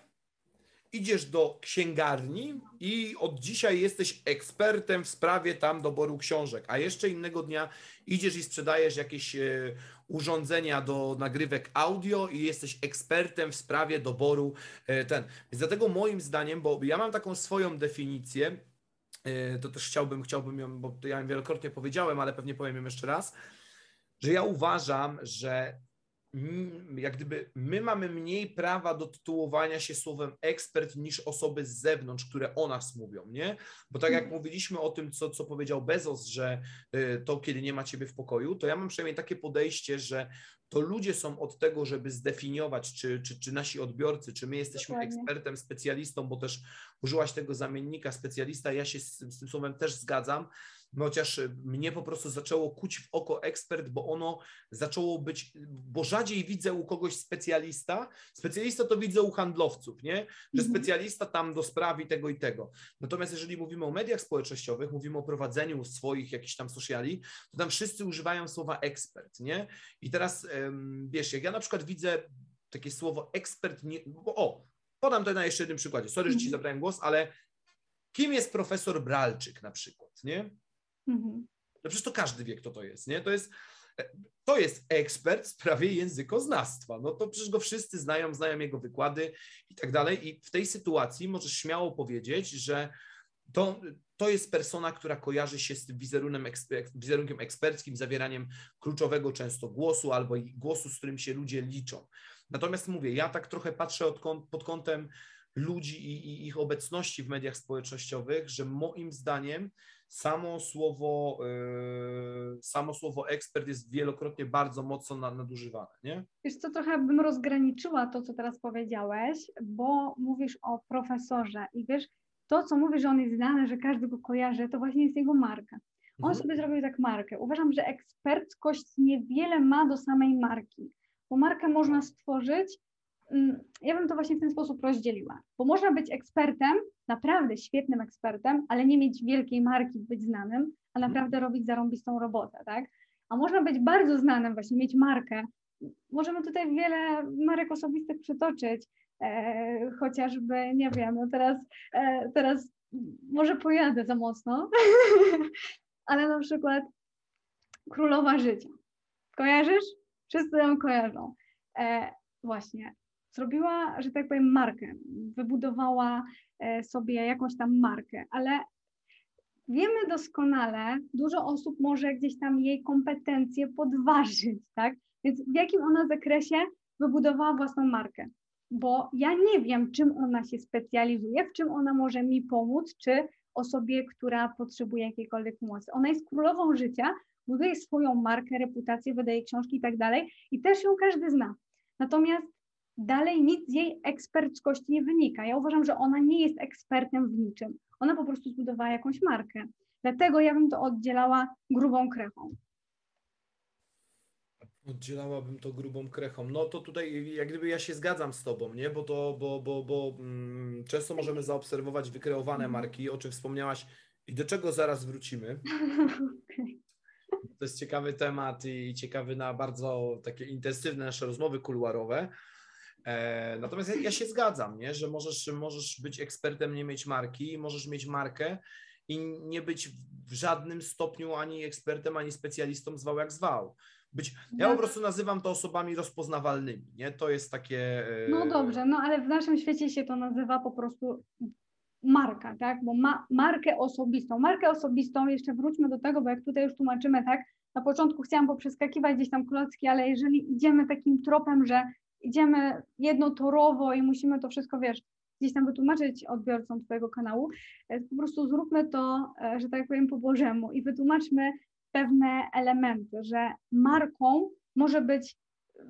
idziesz do księgarni i od dzisiaj jesteś ekspertem w sprawie tam doboru książek, a jeszcze innego dnia idziesz i sprzedajesz jakieś y, urządzenia do nagrywek audio i jesteś ekspertem w sprawie doboru e, ten. Więc dlatego moim zdaniem, bo ja mam taką swoją definicję, e, to też chciałbym, chciałbym ją, bo ja ją wielokrotnie powiedziałem, ale pewnie powiem ją jeszcze raz, że ja uważam, że jak gdyby my mamy mniej prawa do tytułowania się słowem ekspert niż osoby z zewnątrz, które o nas mówią, nie? Bo tak jak mhm. mówiliśmy o tym, co, co powiedział Bezos, że y, to kiedy nie ma ciebie w pokoju, to ja mam przynajmniej takie podejście, że to ludzie są od tego, żeby zdefiniować, czy, czy, czy nasi odbiorcy, czy my jesteśmy Dokładnie. ekspertem, specjalistą, bo też użyłaś tego zamiennika specjalista, ja się z, z tym słowem też zgadzam, no chociaż mnie po prostu zaczęło kuć w oko ekspert, bo ono zaczęło być, bo rzadziej widzę u kogoś specjalista. Specjalista to widzę u handlowców, nie? Że mhm. specjalista tam do sprawi tego i tego. Natomiast jeżeli mówimy o mediach społecznościowych, mówimy o prowadzeniu swoich jakichś tam sociali, to tam wszyscy używają słowa ekspert, nie? I teraz wiesz, jak ja na przykład widzę takie słowo ekspert, nie, bo, o, podam to na jeszcze jednym przykładzie. Sorry, że ci mhm. zabrałem głos, ale kim jest profesor Bralczyk na przykład, nie? Mhm. No przecież to każdy wie, kto to jest, nie? To jest, to jest ekspert w sprawie językoznawstwa. No to przecież go wszyscy znają, znają jego wykłady i tak dalej. I w tej sytuacji możesz śmiało powiedzieć, że to, to jest persona, która kojarzy się z wizerunkiem, wizerunkiem eksperckim, zawieraniem kluczowego często głosu albo głosu, z którym się ludzie liczą. Natomiast mówię, ja tak trochę patrzę od, pod kątem ludzi i, i ich obecności w mediach społecznościowych, że moim zdaniem samo słowo, yy, samo słowo ekspert jest wielokrotnie bardzo mocno nadużywane, nie? Wiesz co, trochę bym rozgraniczyła to, co teraz powiedziałeś, bo mówisz o profesorze i wiesz, to, co mówisz, że on jest znany, że każdy go kojarzy, to właśnie jest jego marka. On mhm. sobie zrobił tak markę. Uważam, że eksperckość niewiele ma do samej marki, bo markę można stworzyć Mm, ja bym to właśnie w ten sposób rozdzieliła, bo można być ekspertem, naprawdę świetnym ekspertem, ale nie mieć wielkiej marki, być znanym, a mhm. naprawdę robić zarąbistą robotę, tak? A można być bardzo znanym, właśnie mieć markę. Możemy tutaj wiele marek osobistych przytoczyć. e, chociażby, nie wiem, no teraz, e, teraz może pojadę za mocno, ale na przykład Królowa Życia. Kojarzysz? Wszyscy ją kojarzą. E, właśnie, zrobiła, że tak powiem, markę, wybudowała e, sobie jakąś tam markę, ale wiemy doskonale, dużo osób może gdzieś tam jej kompetencje podważyć, tak? Więc w jakim ona zakresie wybudowała własną markę? Bo ja nie wiem, czym ona się specjalizuje, w czym ona może mi pomóc, czy osobie, która potrzebuje jakiejkolwiek pomocy. Ona jest królową życia, buduje swoją markę, reputację, wydaje książki i tak dalej i też ją każdy zna. Natomiast dalej nic z jej eksperckości nie wynika. Ja uważam, że ona nie jest ekspertem w niczym. Ona po prostu zbudowała jakąś markę. Dlatego ja bym to oddzielała grubą krechą. Oddzielałabym to grubą krechą. No to tutaj jak gdyby ja się zgadzam z tobą, nie? Bo to, bo, bo, bo mm, często możemy zaobserwować wykreowane mhm. marki, o czym wspomniałaś i do czego zaraz wrócimy. okay. To jest ciekawy temat i ciekawy na bardzo takie intensywne nasze rozmowy kuluarowe. E, natomiast ja, ja, się zgadzam, nie? że możesz, możesz być ekspertem, nie mieć marki, możesz mieć markę i nie być w żadnym stopniu ani ekspertem, ani specjalistą zwał jak zwał. Być, ja po prostu nazywam to osobami rozpoznawalnymi, nie? To jest takie... E... No dobrze, no ale w naszym świecie się to nazywa po prostu marka, tak? Bo ma markę osobistą. Markę osobistą, jeszcze wróćmy do tego, bo jak tutaj już tłumaczymy, tak? Na początku chciałam poprzeskakiwać gdzieś tam klocki, ale jeżeli idziemy takim tropem, że idziemy jednotorowo i musimy to wszystko, wiesz, gdzieś tam wytłumaczyć odbiorcom Twojego kanału, e, po prostu zróbmy to, e, że tak powiem, po Bożemu i wytłumaczmy pewne elementy, że marką może być,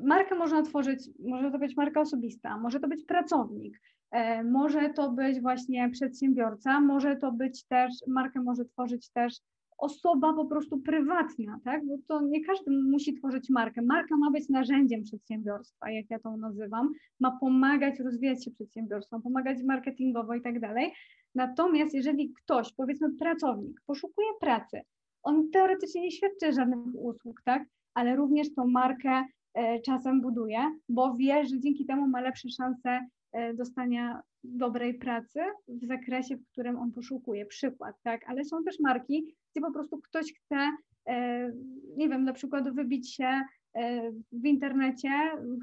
markę można tworzyć, może to być marka osobista, może to być pracownik, e, może to być właśnie przedsiębiorca, może to być też, markę może tworzyć też osoba po prostu prywatna, tak? Bo to nie każdy musi tworzyć markę. Marka ma być narzędziem przedsiębiorstwa, jak ja to nazywam, ma pomagać rozwijać się przedsiębiorstwom, pomagać marketingowo i tak dalej. Natomiast jeżeli ktoś, powiedzmy pracownik, poszukuje pracy, on teoretycznie nie świadczy żadnych usług, tak? Ale również tą markę e, czasem buduje, bo wie, że dzięki temu ma lepsze szanse e, dostania dobrej pracy w zakresie, w którym on poszukuje. Przykład, tak? Ale są też marki, gdzie po prostu ktoś chce, e, nie wiem, na przykład wybić się e, w internecie,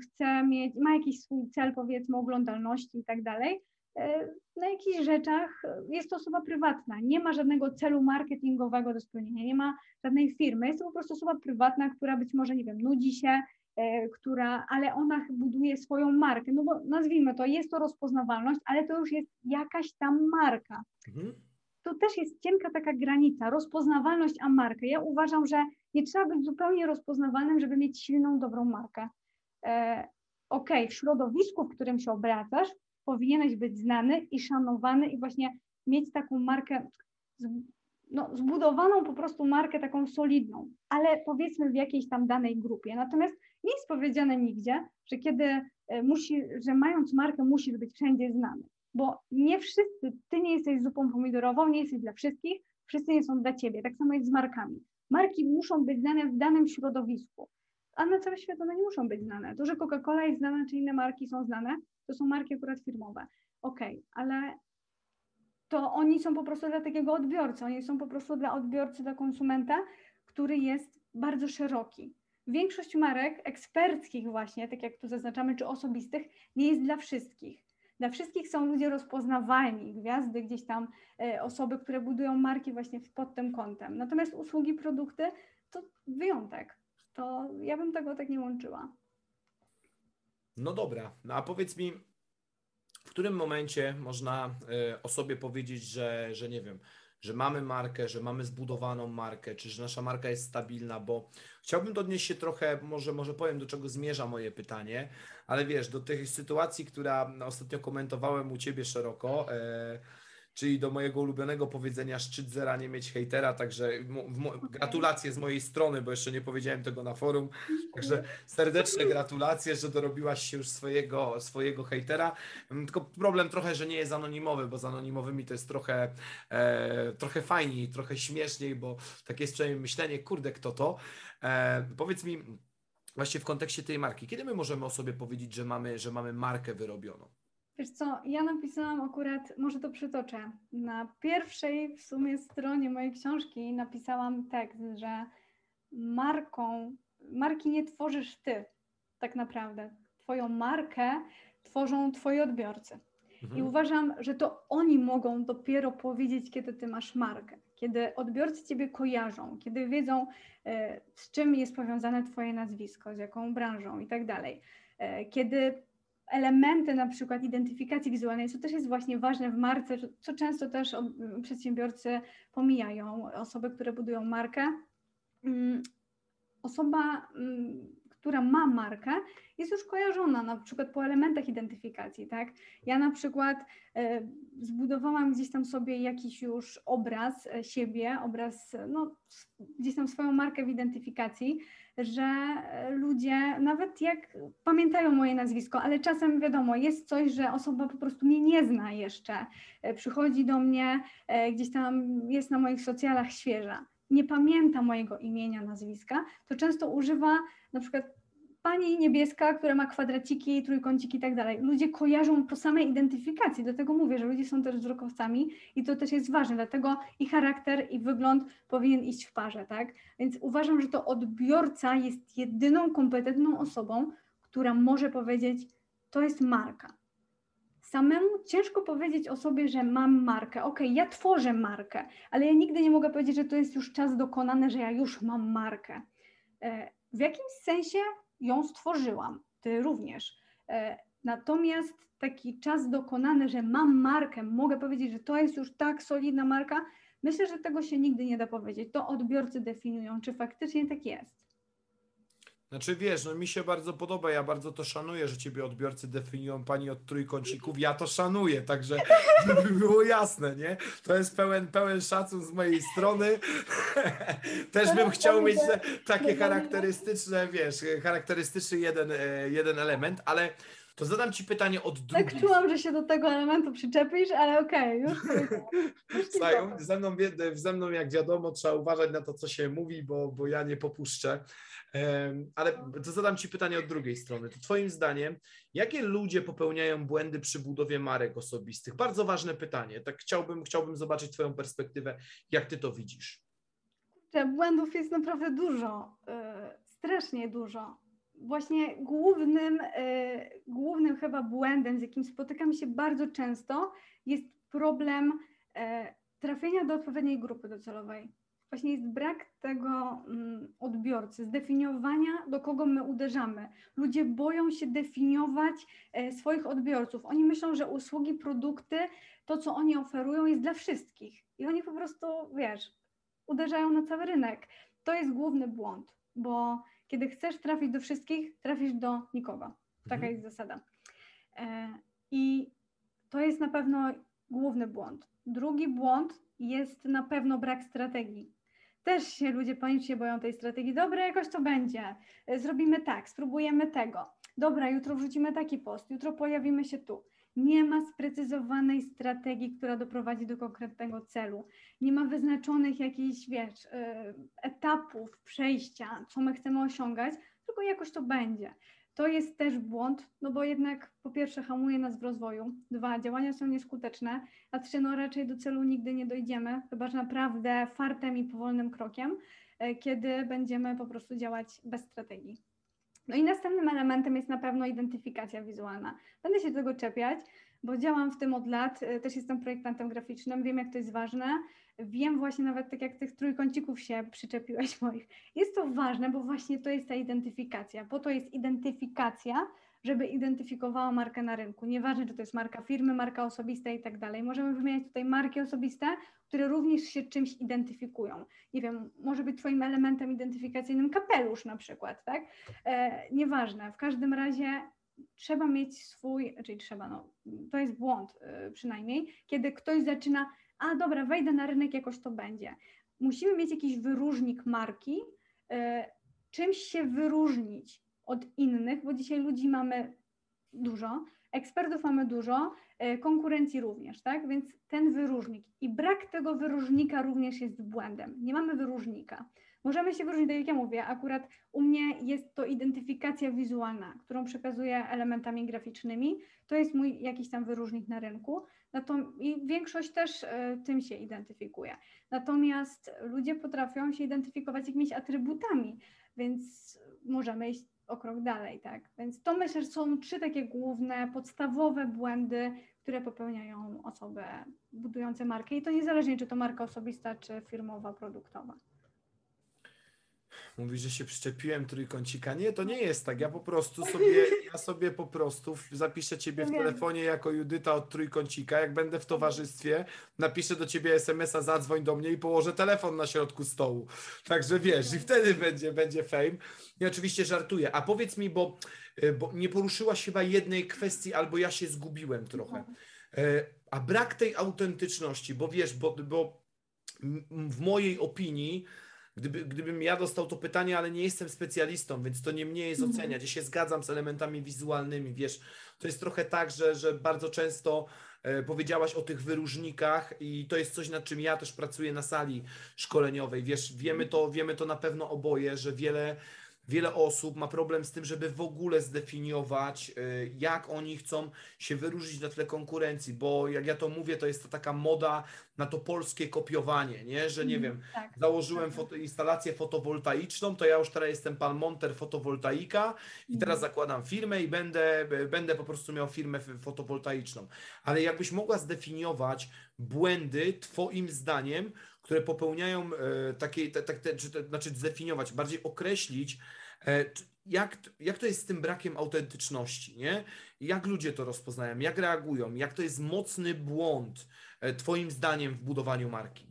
chce mieć, ma jakiś swój cel, powiedzmy, oglądalności i tak dalej. E, na jakichś rzeczach jest to osoba prywatna, nie ma żadnego celu marketingowego do spełnienia, nie ma żadnej firmy, jest to po prostu osoba prywatna, która być może, nie wiem, nudzi się, która, ale ona buduje swoją markę, no bo nazwijmy to, jest to rozpoznawalność, ale to już jest jakaś tam marka. Mhm to też jest cienka taka granica, rozpoznawalność a markę. Ja uważam, że nie trzeba być zupełnie rozpoznawalnym, żeby mieć silną, dobrą markę. E, ok, w środowisku, w którym się obracasz, powinieneś być znany i szanowany i właśnie mieć taką markę, no, zbudowaną po prostu markę taką solidną, ale powiedzmy w jakiejś tam danej grupie. Natomiast nie jest powiedziane nigdzie, że kiedy e, musi, że mając markę musisz być wszędzie znany bo nie wszyscy, ty nie jesteś zupą pomidorową, nie jesteś dla wszystkich, wszyscy nie są dla ciebie. Tak samo jest z markami. Marki muszą być znane w danym środowisku, a na całym świecie one nie muszą być znane. To, że Coca-Cola jest znana, czy inne marki są znane, to są marki akurat firmowe. Okej, okay, ale to oni są po prostu dla takiego odbiorcy, oni są po prostu dla odbiorcy, dla konsumenta, który jest bardzo szeroki. Większość marek eksperckich właśnie, tak jak tu zaznaczamy, czy osobistych, nie jest dla wszystkich. Dla wszystkich są ludzie rozpoznawalni, gwiazdy, gdzieś tam e, osoby, które budują marki właśnie pod tym kątem. Natomiast usługi, produkty to wyjątek. To ja bym tego tak nie łączyła. No dobra, no a powiedz mi, w którym momencie można y, o sobie powiedzieć, że, że nie wiem, że mamy markę, że mamy zbudowaną markę, czy że nasza marka jest stabilna, bo chciałbym odnieść się trochę, może, może powiem, do czego zmierza moje pytanie, ale wiesz, do tych sytuacji, która ostatnio komentowałem u Ciebie szeroko, e, czyli do mojego ulubionego powiedzenia szczyt zera nie mieć hejtera, także gratulacje z mojej strony, bo jeszcze nie powiedziałem tego na forum, także serdeczne gratulacje, że dorobiłaś się już swojego, swojego hejtera, mm, tylko problem trochę, że nie jest anonimowy, bo z anonimowymi to jest trochę, e, trochę fajniej, trochę śmieszniej, bo takie jest przynajmniej myślenie, kurde, kto to? E, powiedz mi, właśnie w kontekście tej marki, kiedy my możemy o sobie powiedzieć, że mamy, że mamy markę wyrobioną? Wiesz co, ja napisałam akurat, może to przytoczę, na pierwszej w sumie stronie mojej książki napisałam tekst, że marką, marki nie tworzysz ty, tak naprawdę. Twoją markę tworzą twoi odbiorcy. Mhm. I uważam, że to oni mogą dopiero powiedzieć, kiedy ty masz markę, kiedy odbiorcy ciebie kojarzą, kiedy wiedzą, e, z czym jest powiązane twoje nazwisko, z jaką branżą i tak dalej. E, kiedy elementy na przykład identyfikacji wizualnej, co też jest właśnie ważne w marce, co często też przedsiębiorcy pomijają, osoby, które budują markę. Mm, osoba mm, która ma markę, jest już kojarzona na przykład po elementach identyfikacji, tak? Ja na przykład e, zbudowałam gdzieś tam sobie jakiś już obraz e, siebie, obraz, no gdzieś tam swoją markę w identyfikacji, że e, ludzie nawet jak pamiętają moje nazwisko, ale czasem wiadomo, jest coś, że osoba po prostu mnie nie zna jeszcze, e, przychodzi do mnie, e, gdzieś tam jest na moich socjalach świeża. Nie pamięta mojego imienia, nazwiska, to często używa na przykład pani niebieska, która ma kwadraciki, trójkąciki i tak dalej. Ludzie kojarzą po samej identyfikacji, dlatego mówię, że ludzie są też wzrokowcami i to też jest ważne, dlatego i charakter, i wygląd powinien iść w parze, tak? Więc uważam, że to odbiorca jest jedyną kompetentną osobą, która może powiedzieć, to jest marka. Samemu ciężko powiedzieć o sobie, że mam markę. Ok, ja tworzę markę, ale ja nigdy nie mogę powiedzieć, że to jest już czas dokonany, że ja już mam markę. E, w jakimś sensie ją stworzyłam, ty również. E, natomiast taki czas dokonany, że mam markę, mogę powiedzieć, że to jest już tak solidna marka, myślę, że tego się nigdy nie da powiedzieć. To odbiorcy definiują, czy faktycznie tak jest. Znaczy wiesz, no mi się bardzo podoba, ja bardzo to szanuję, że ciebie odbiorcy definiują pani od trójkącików, ja to szanuję, także żeby było jasne, nie? To jest pełen, pełen szacun z mojej strony. Też bym chciał mieć takie charakterystyczne, wiesz, charakterystyczny jeden, e, jeden element, ale to zadam Ci pytanie od drugiej. Tak czułam, że się do tego elementu przyczepisz, ale okej, okay, już, już ze, mną, ze mną, jak wiadomo, trzeba uważać na to, co się mówi, bo, bo ja nie popuszczę. Ale zadam Ci pytanie od drugiej strony. To Twoim zdaniem, jakie ludzie popełniają błędy przy budowie marek osobistych? Bardzo ważne pytanie. Tak chciałbym, chciałbym zobaczyć Twoją perspektywę, jak Ty to widzisz. Błędów jest naprawdę dużo, e, strasznie dużo. Właśnie głównym, e, głównym chyba błędem, z jakim spotykam się bardzo często, jest problem e, trafienia do odpowiedniej grupy docelowej właśnie jest brak tego mm, odbiorcy, zdefiniowania, do kogo my uderzamy. Ludzie boją się definiować e, swoich odbiorców. Oni myślą, że usługi, produkty, to co oni oferują jest dla wszystkich. I oni po prostu, wiesz, uderzają na cały rynek. To jest główny błąd, bo kiedy chcesz trafić do wszystkich, trafisz do nikogo. Taka mhm. jest zasada. E, I to jest na pewno główny błąd. Drugi błąd jest na pewno brak strategii też się ludzie panicznie boją tej strategii. Dobra, jakoś to będzie. E, zrobimy tak, spróbujemy tego. Dobra, jutro wrzucimy taki post, jutro pojawimy się tu. Nie ma sprecyzowanej strategii, która doprowadzi do konkretnego celu. Nie ma wyznaczonych jakichś, wiesz, e, etapów przejścia, co my chcemy osiągać, tylko jakoś to będzie. To jest też błąd, no bo jednak po pierwsze hamuje nas w rozwoju, dwa, działania są nieskuteczne, a trzy, no raczej do celu nigdy nie dojdziemy, chyba że naprawdę fartem i powolnym krokiem, e, kiedy będziemy po prostu działać bez strategii. No i następnym elementem jest na pewno identyfikacja wizualna. Będę się tego czepiać, bo działam w tym od lat, e, też jestem projektantem graficznym, wiem jak to jest ważne, wiem właśnie nawet tak jak tych trójkącików się przyczepiłeś moich. Jest to ważne, bo właśnie to jest ta identyfikacja, po to jest identyfikacja, żeby identyfikowała markę na rynku. Nieważne, czy to jest marka firmy, marka osobista i tak dalej. Możemy wymieniać tutaj marki osobiste, które również się czymś identyfikują. Nie wiem, może być Twoim elementem identyfikacyjnym kapelusz na przykład, tak? E, nieważne. W każdym razie trzeba mieć swój, czyli trzeba, no, to jest błąd y, przynajmniej, kiedy ktoś zaczyna, a dobra, wejdę na rynek, jakoś to będzie. Musimy mieć jakiś wyróżnik marki, y, czymś się wyróżnić od innych, bo dzisiaj ludzi mamy dużo, ekspertów mamy dużo, y, konkurencji również, tak? Więc ten wyróżnik i brak tego wyróżnika również jest błędem. Nie mamy wyróżnika. Możemy się wyróżnić, tak jak ja mówię, akurat u mnie jest to identyfikacja wizualna, którą przekazuję elementami graficznymi. To jest mój jakiś tam wyróżnik na rynku. I większość też e, tym się identyfikuje. Natomiast ludzie potrafią się identyfikować jakimiś atrybutami, więc możemy iść o krok dalej, tak? Więc to myślę, że są trzy takie główne, podstawowe błędy, które popełniają osoby budujące markę i to niezależnie, czy to marka osobista, czy firmowa, produktowa. Mówisz, że się przyczepiłem trójkącika. Nie, to nie jest tak. Ja po prostu sobie, ja sobie po prostu zapiszę ciebie w telefonie jako Judyta od trójkącika. Jak będę w towarzystwie, napiszę do ciebie SMS-a, zadzwoń do mnie i położę telefon na środku stołu. Także wiesz, i wtedy będzie, będzie fame. I oczywiście żartuję. A powiedz mi, bo, y, bo nie poruszyłaś chyba jednej kwestii, albo ja się zgubiłem trochę. E, a brak tej autentyczności, bo wiesz, bo, bo w mojej opinii Gdyby, gdybym ja dostał to pytanie, ale nie jestem specjalistą, więc to nie mnie jest mhm. oceniać. Ja się zgadzam z elementami wizualnymi, wiesz, to jest trochę tak, że, że bardzo często e, powiedziałaś o tych wyróżnikach i to jest coś, nad czym ja też pracuję na sali szkoleniowej. Wiesz, wiemy to, wiemy to na pewno oboje, że wiele wiele osób ma problem z tym, żeby w ogóle zdefiniować, y, jak oni chcą się wyróżnić na tle konkurencji, bo jak ja to mówię, to jest to taka moda na to polskie kopiowanie, nie? że nie mhm, wiem, tak, założyłem tak. Foto, instalację fotowoltaiczną, to ja już teraz jestem pan monter fotowoltaika i teraz mhm. zakładam firmę i będę, będę po prostu miał firmę fotowoltaiczną. Ale jakbyś mogła zdefiniować błędy Twoim zdaniem, które popełniają e, takie, tak, te, znaczy zdefiniować, bardziej określić, jak, jak to jest z tym brakiem autentyczności, nie? Jak ludzie to rozpoznają, jak reagują, jak to jest mocny błąd e, Twoim zdaniem w budowaniu marki?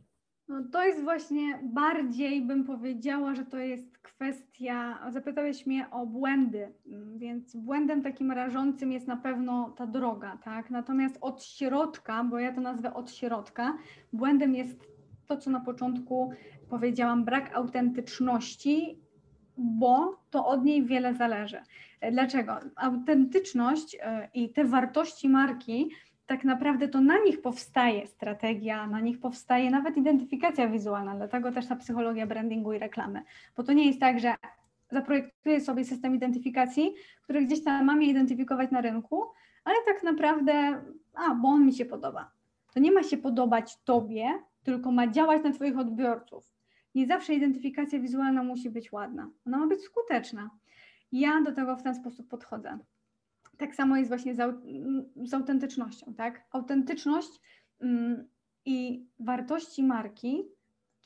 No to jest właśnie bardziej, bym powiedziała, że to jest kwestia, zapytałeś mnie o błędy, więc błędem takim rażącym jest na pewno ta droga, tak? Natomiast od środka, bo ja to nazwę od środka, błędem jest to, co na początku powiedziałam, brak autentyczności, bo to od niej wiele zależy. Dlaczego? Autentyczność e, i te wartości marki, tak naprawdę to na nich powstaje strategia, na nich powstaje nawet identyfikacja wizualna, dlatego też ta psychologia brandingu i reklamy. Bo to nie jest tak, że zaprojektuję sobie system identyfikacji, który gdzieś tam mam je identyfikować na rynku, ale tak naprawdę, a, bo on mi się podoba. To nie ma się podobać tobie, tylko ma działać na Twoich odbiorców. Nie zawsze identyfikacja wizualna musi być ładna, ona ma być skuteczna. Ja do tego w ten sposób podchodzę. Tak samo jest właśnie z, z autentycznością, tak? Autentyczność mm, i wartości marki,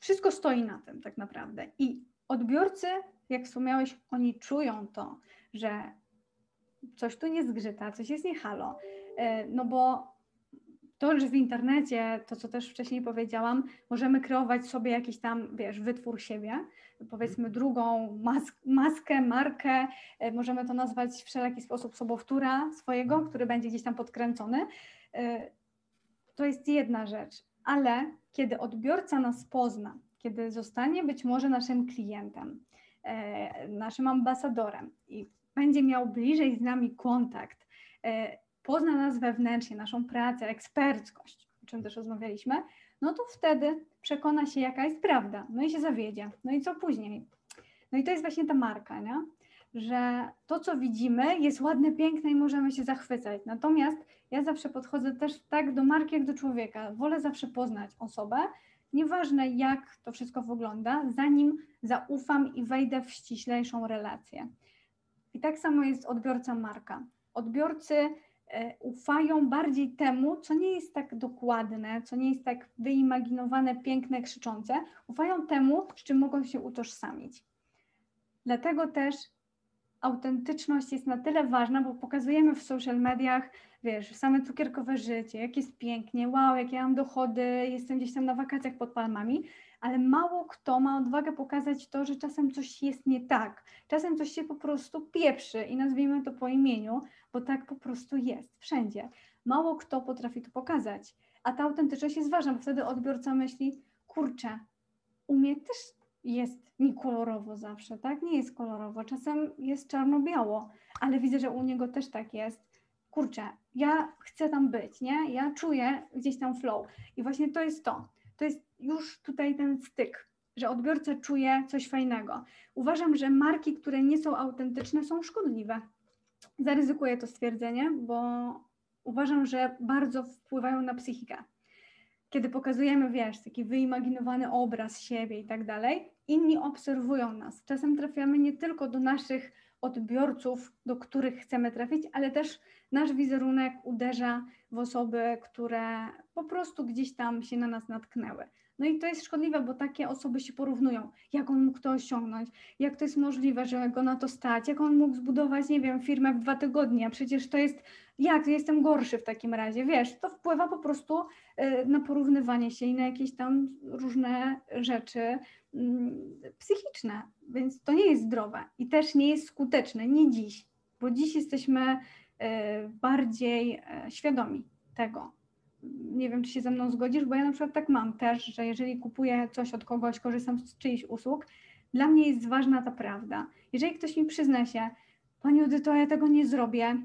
wszystko stoi na tym tak naprawdę. I odbiorcy, jak wspomniałeś, oni czują to, że coś tu nie zgrzyta, coś jest nie halo. E, no bo to, że w internecie, to co też wcześniej powiedziałam, możemy kreować sobie jakiś tam, wiesz, wytwór siebie, powiedzmy drugą mas maskę, markę, e, możemy to nazwać w wszelaki sposób sobowtóra swojego, mhm. który będzie gdzieś tam podkręcony. E, to jest jedna rzecz, ale kiedy odbiorca nas pozna, kiedy zostanie być może naszym klientem, e, naszym ambasadorem i będzie miał bliżej z nami kontakt, pozna nas wewnętrznie, naszą pracę, eksperckość, o czym też rozmawialiśmy, no to wtedy przekona się, jaka jest prawda, no i się zawiedzie. No i co później? No i to jest właśnie ta marka, nie? że to, co widzimy, jest ładne, piękne i możemy się zachwycać. Natomiast ja zawsze podchodzę też tak do marki, jak do człowieka. Wolę zawsze poznać osobę, nieważne jak to wszystko wygląda, zanim zaufam i wejdę w ściślejszą relację. I tak samo jest odbiorca marka. Odbiorcy ufają bardziej temu, co nie jest tak dokładne, co nie jest tak wyimaginowane, piękne, krzyczące, ufają temu, z czym mogą się utożsamić. Dlatego też autentyczność jest na tyle ważna, bo pokazujemy w social mediach, wiesz, same cukierkowe życie, jak jest pięknie, wow, jakie ja mam dochody, jestem gdzieś tam na wakacjach pod palmami, ale mało kto ma odwagę pokazać to, że czasem coś jest nie tak. Czasem coś się po prostu pieprzy i nazwijmy to po imieniu, bo tak po prostu jest wszędzie. Mało kto potrafi to pokazać, a ta autentyczność jest ważna, bo wtedy odbiorca myśli, kurczę, u mnie też jest niekolorowo zawsze, tak? Nie jest kolorowo, czasem jest czarno-biało, ale widzę, że u niego też tak jest. Kurczę, ja chcę tam być, nie? Ja czuję gdzieś tam flow. I właśnie to jest to. To jest już tutaj ten styk. że odbiorca czuje coś fajnego. Uważam, że marki, które nie są autentyczne, są szkodliwe. Zaryzykuję to stwierdzenie, bo uważam, że bardzo wpływają na psychikę. Kiedy pokazujemy, wiesz, taki wyimaginowany obraz siebie i tak dalej, inni obserwują nas. Czasem trafiamy nie tylko do naszych odbiorców, do których chcemy trafić, ale też nasz wizerunek uderza w osoby, które po prostu gdzieś tam się na nas natknęły. No i to jest szkodliwe, bo takie osoby się porównują. Jak on mógł to osiągnąć? Jak to jest możliwe, że go na to stać? Jak on mógł zbudować, nie wiem, firmę w dwa tygodnie? Przecież to jest, jak, jestem gorszy w takim razie. Wiesz, to wpływa po prostu y, na porównywanie się i na jakieś tam różne rzeczy mm, psychiczne. Więc to nie jest zdrowe i też nie jest skuteczne, nie dziś, bo dziś jesteśmy y, bardziej y, świadomi tego nie wiem, czy się ze mną zgodzisz, bo ja na przykład tak mam też, że jeżeli kupuję coś od kogoś, korzystam z czyichś usług, dla mnie jest ważna ta prawda. Jeżeli ktoś mi przyzna się, Pani Edyto, ja tego nie zrobię,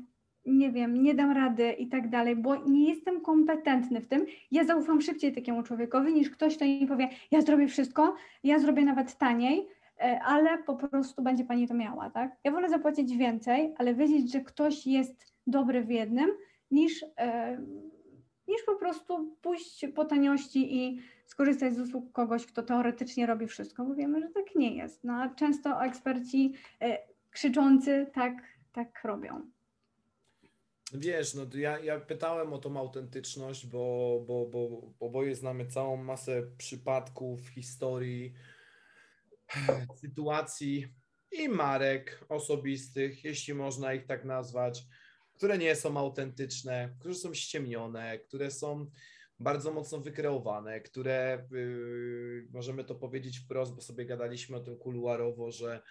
nie wiem, nie dam rady i tak dalej, bo nie jestem kompetentny w tym, ja zaufam szybciej takiemu człowiekowi niż ktoś, kto mi powie, ja zrobię wszystko, ja zrobię nawet taniej, e, ale po prostu będzie Pani to miała, tak? Ja wolę zapłacić więcej, ale wiedzieć, że ktoś jest dobry w jednym, niż... Yy, niż po prostu pójść po taniości i skorzystać z usług kogoś, kto teoretycznie robi wszystko, bo wiemy, że tak nie jest. No, a często eksperci e, krzyczący tak, tak robią. Wiesz, no ja, ja pytałem o tą autentyczność, bo, bo, bo oboje znamy całą masę przypadków, historii, sytuacji i marek osobistych, jeśli można ich tak nazwać, które nie są autentyczne, które są ściemnione, które są bardzo mocno wykreowane, które yy, możemy to powiedzieć wprost, bo sobie gadaliśmy o tym kuluarowo, że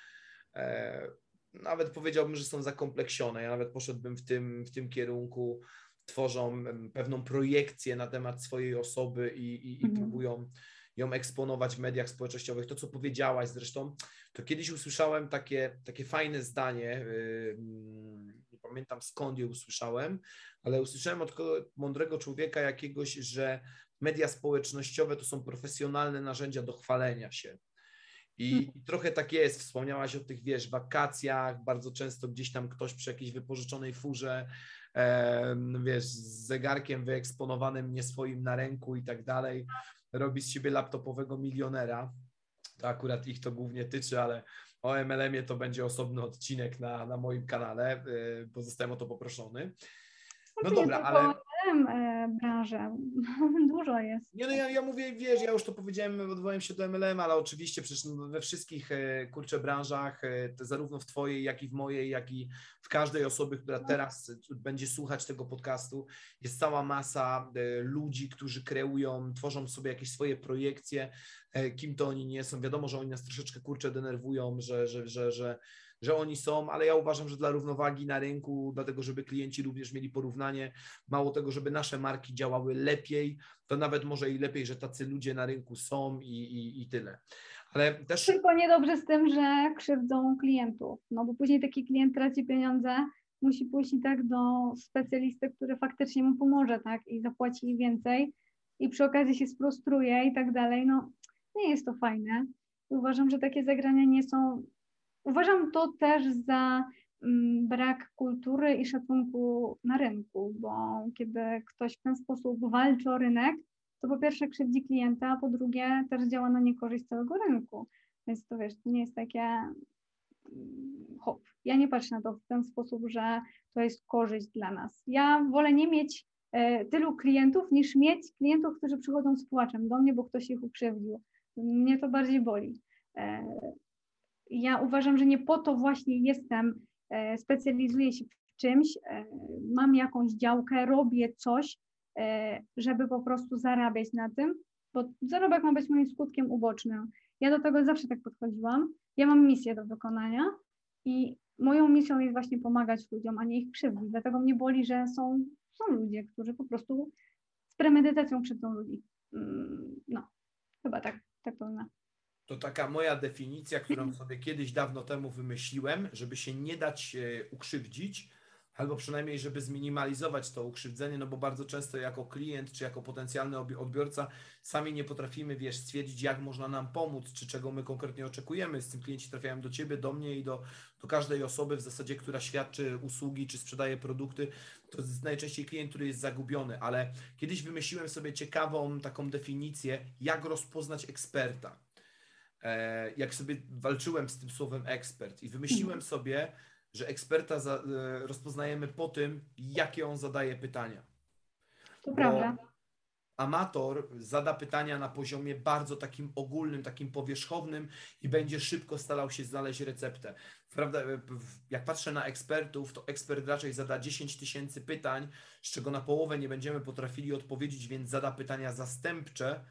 e, nawet powiedziałbym, że są zakompleksione. Ja nawet poszedłbym w tym, w tym kierunku, tworzą pewną projekcję na temat swojej osoby i, i, i mhm. próbują ją eksponować w mediach społecznościowych. To, co powiedziałaś zresztą, to kiedyś usłyszałem takie, takie fajne zdanie. Yy, pamiętam skąd je usłyszałem, ale usłyszałem od mądrego człowieka jakiegoś, że media społecznościowe to są profesjonalne narzędzia do chwalenia się. I, hmm. I, trochę tak jest. Wspomniałaś o tych, wiesz, wakacjach. Bardzo często gdzieś tam ktoś przy jakiejś wypożyczonej furze, e, wiesz, z zegarkiem wyeksponowanym nie swoim na ręku i tak dalej, robi z siebie laptopowego milionera. To akurat ich to głównie tyczy, ale o MLM-ie to będzie osobny odcinek na, na moim kanale, y, bo zostałem o to poproszony. No dobra, ale znam e, branżę, dużo jest. Nie, no ja, ja mówię, wiesz, ja już to powiedziałem, odwołałem się do MLM, ale oczywiście przecież we wszystkich, e, kurczę, branżach, e, zarówno w Twojej, jak i w mojej, jak i w każdej osoby, która no. teraz będzie słuchać tego podcastu, jest cała masa ludzi, którzy kreują, tworzą sobie jakieś swoje projekcje, kim to oni nie są. Wiadomo, że oni nas troszeczkę, kurczę, denerwują, że, że, że, że że oni są, ale ja uważam, że dla równowagi na rynku, dlatego żeby klienci również mieli porównanie, mało tego, żeby nasze marki działały lepiej, to nawet może i lepiej, że tacy ludzie na rynku są i, i, i tyle. Ale też... Tylko niedobrze z tym, że krzywdzą klientów, no bo później taki klient traci pieniądze, musi pójść i tak do specjalisty, który faktycznie mu pomoże, tak, i zapłaci więcej i przy okazji się sprostruje i tak dalej, no nie jest to fajne. Uważam, że takie zagrania nie są Uważam to też za mm, brak kultury i szacunku na rynku, bo kiedy ktoś w ten sposób walczy o rynek, to po pierwsze krzywdzi klienta, a po drugie też działa na niekorzyść całego rynku. Więc to wiesz, to nie jest takie mm, hop. Ja nie patrzę na to w ten sposób, że to jest korzyść dla nas. Ja wolę nie mieć e, tylu klientów, niż mieć klientów, którzy przychodzą z płaczem do mnie, bo ktoś ich ukrzywdził. Mnie to bardziej boli. Ja uważam, że nie po to właśnie jestem, e, specjalizuję się w czymś, e, mam jakąś działkę, robię coś, e, żeby po prostu zarabiać na tym, bo zarobek ma być moim skutkiem ubocznym. Ja do tego zawsze tak podchodziłam. Ja mam misję do wykonania i moją misją jest właśnie pomagać ludziom, a nie ich krzywdzić. Dlatego mnie boli, że są, są ludzie, którzy po prostu z premedytacją krzywdzą ludzi. Mm, no, chyba tak, tak powiem. To taka moja definicja, którą sobie kiedyś dawno temu wymyśliłem, żeby się nie dać ukrzywdzić, albo przynajmniej, żeby zminimalizować to ukrzywdzenie, no bo bardzo często jako klient czy jako potencjalny odbiorca sami nie potrafimy, wiesz, stwierdzić, jak można nam pomóc, czy czego my konkretnie oczekujemy. Z tym klienci trafiają do Ciebie, do mnie i do, do każdej osoby w zasadzie, która świadczy usługi czy sprzedaje produkty. To jest najczęściej klient, który jest zagubiony, ale kiedyś wymyśliłem sobie ciekawą taką definicję, jak rozpoznać eksperta. E, jak sobie walczyłem z tym słowem ekspert i wymyśliłem mhm. sobie, że eksperta za, e, rozpoznajemy po tym, jakie on zadaje pytania. To Bo prawda. Amator zada pytania na poziomie bardzo takim ogólnym, takim powierzchownym i będzie szybko starał się znaleźć receptę. Prawda, e, jak patrzę na ekspertów, to ekspert raczej zada 10 tysięcy pytań, z czego na połowę nie będziemy potrafili odpowiedzieć, więc zada pytania zastępcze,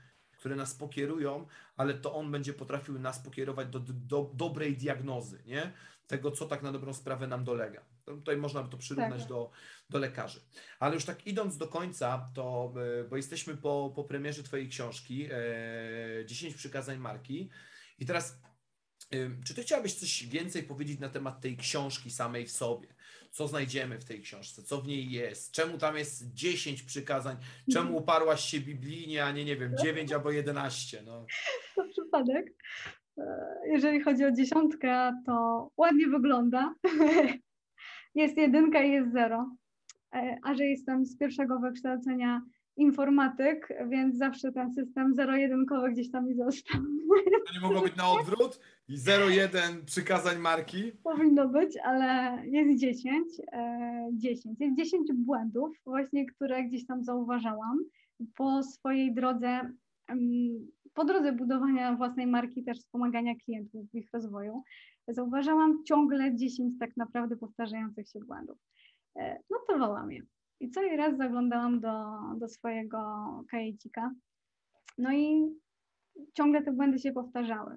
które nas pokierują, ale to on będzie potrafił nas pokierować do, do, do dobrej diagnozy, nie? tego, co tak na dobrą sprawę nam dolega. Tutaj można by to przyrównać tak. do, do lekarzy. Ale już tak idąc do końca, to, e, bo jesteśmy po, po premierze Twojej książki, e, 10 przykazań marki. I teraz, e, czy Ty chciałabyś coś więcej powiedzieć na temat tej książki samej w sobie? Co znajdziemy w tej książce? Co w niej jest? Czemu tam jest 10 przykazań? Czemu mhm. uparłaś się biblijnie, a nie, nie wiem, 9 albo 11? No. To przypadek. E, jeżeli chodzi o dziesiątkę, to ładnie wygląda. jest jedynka i jest zero. E, a że jestem z pierwszego wykształcenia informatyk, więc zawsze ten system zero-jedynkowy gdzieś tam mi został. To nie mogło być na odwrót? I 0,1 przykazań marki? Powinno być, ale jest 10. 10. E, jest 10 błędów, właśnie, które gdzieś tam zauważałam po swojej drodze po drodze budowania własnej marki, też wspomagania klientów w ich rozwoju, zauważałam ciągle 10 tak naprawdę powtarzających się błędów. E, Notowałam je. I co raz zaglądałam do, do swojego kajecika. No i ciągle te błędy się powtarzały.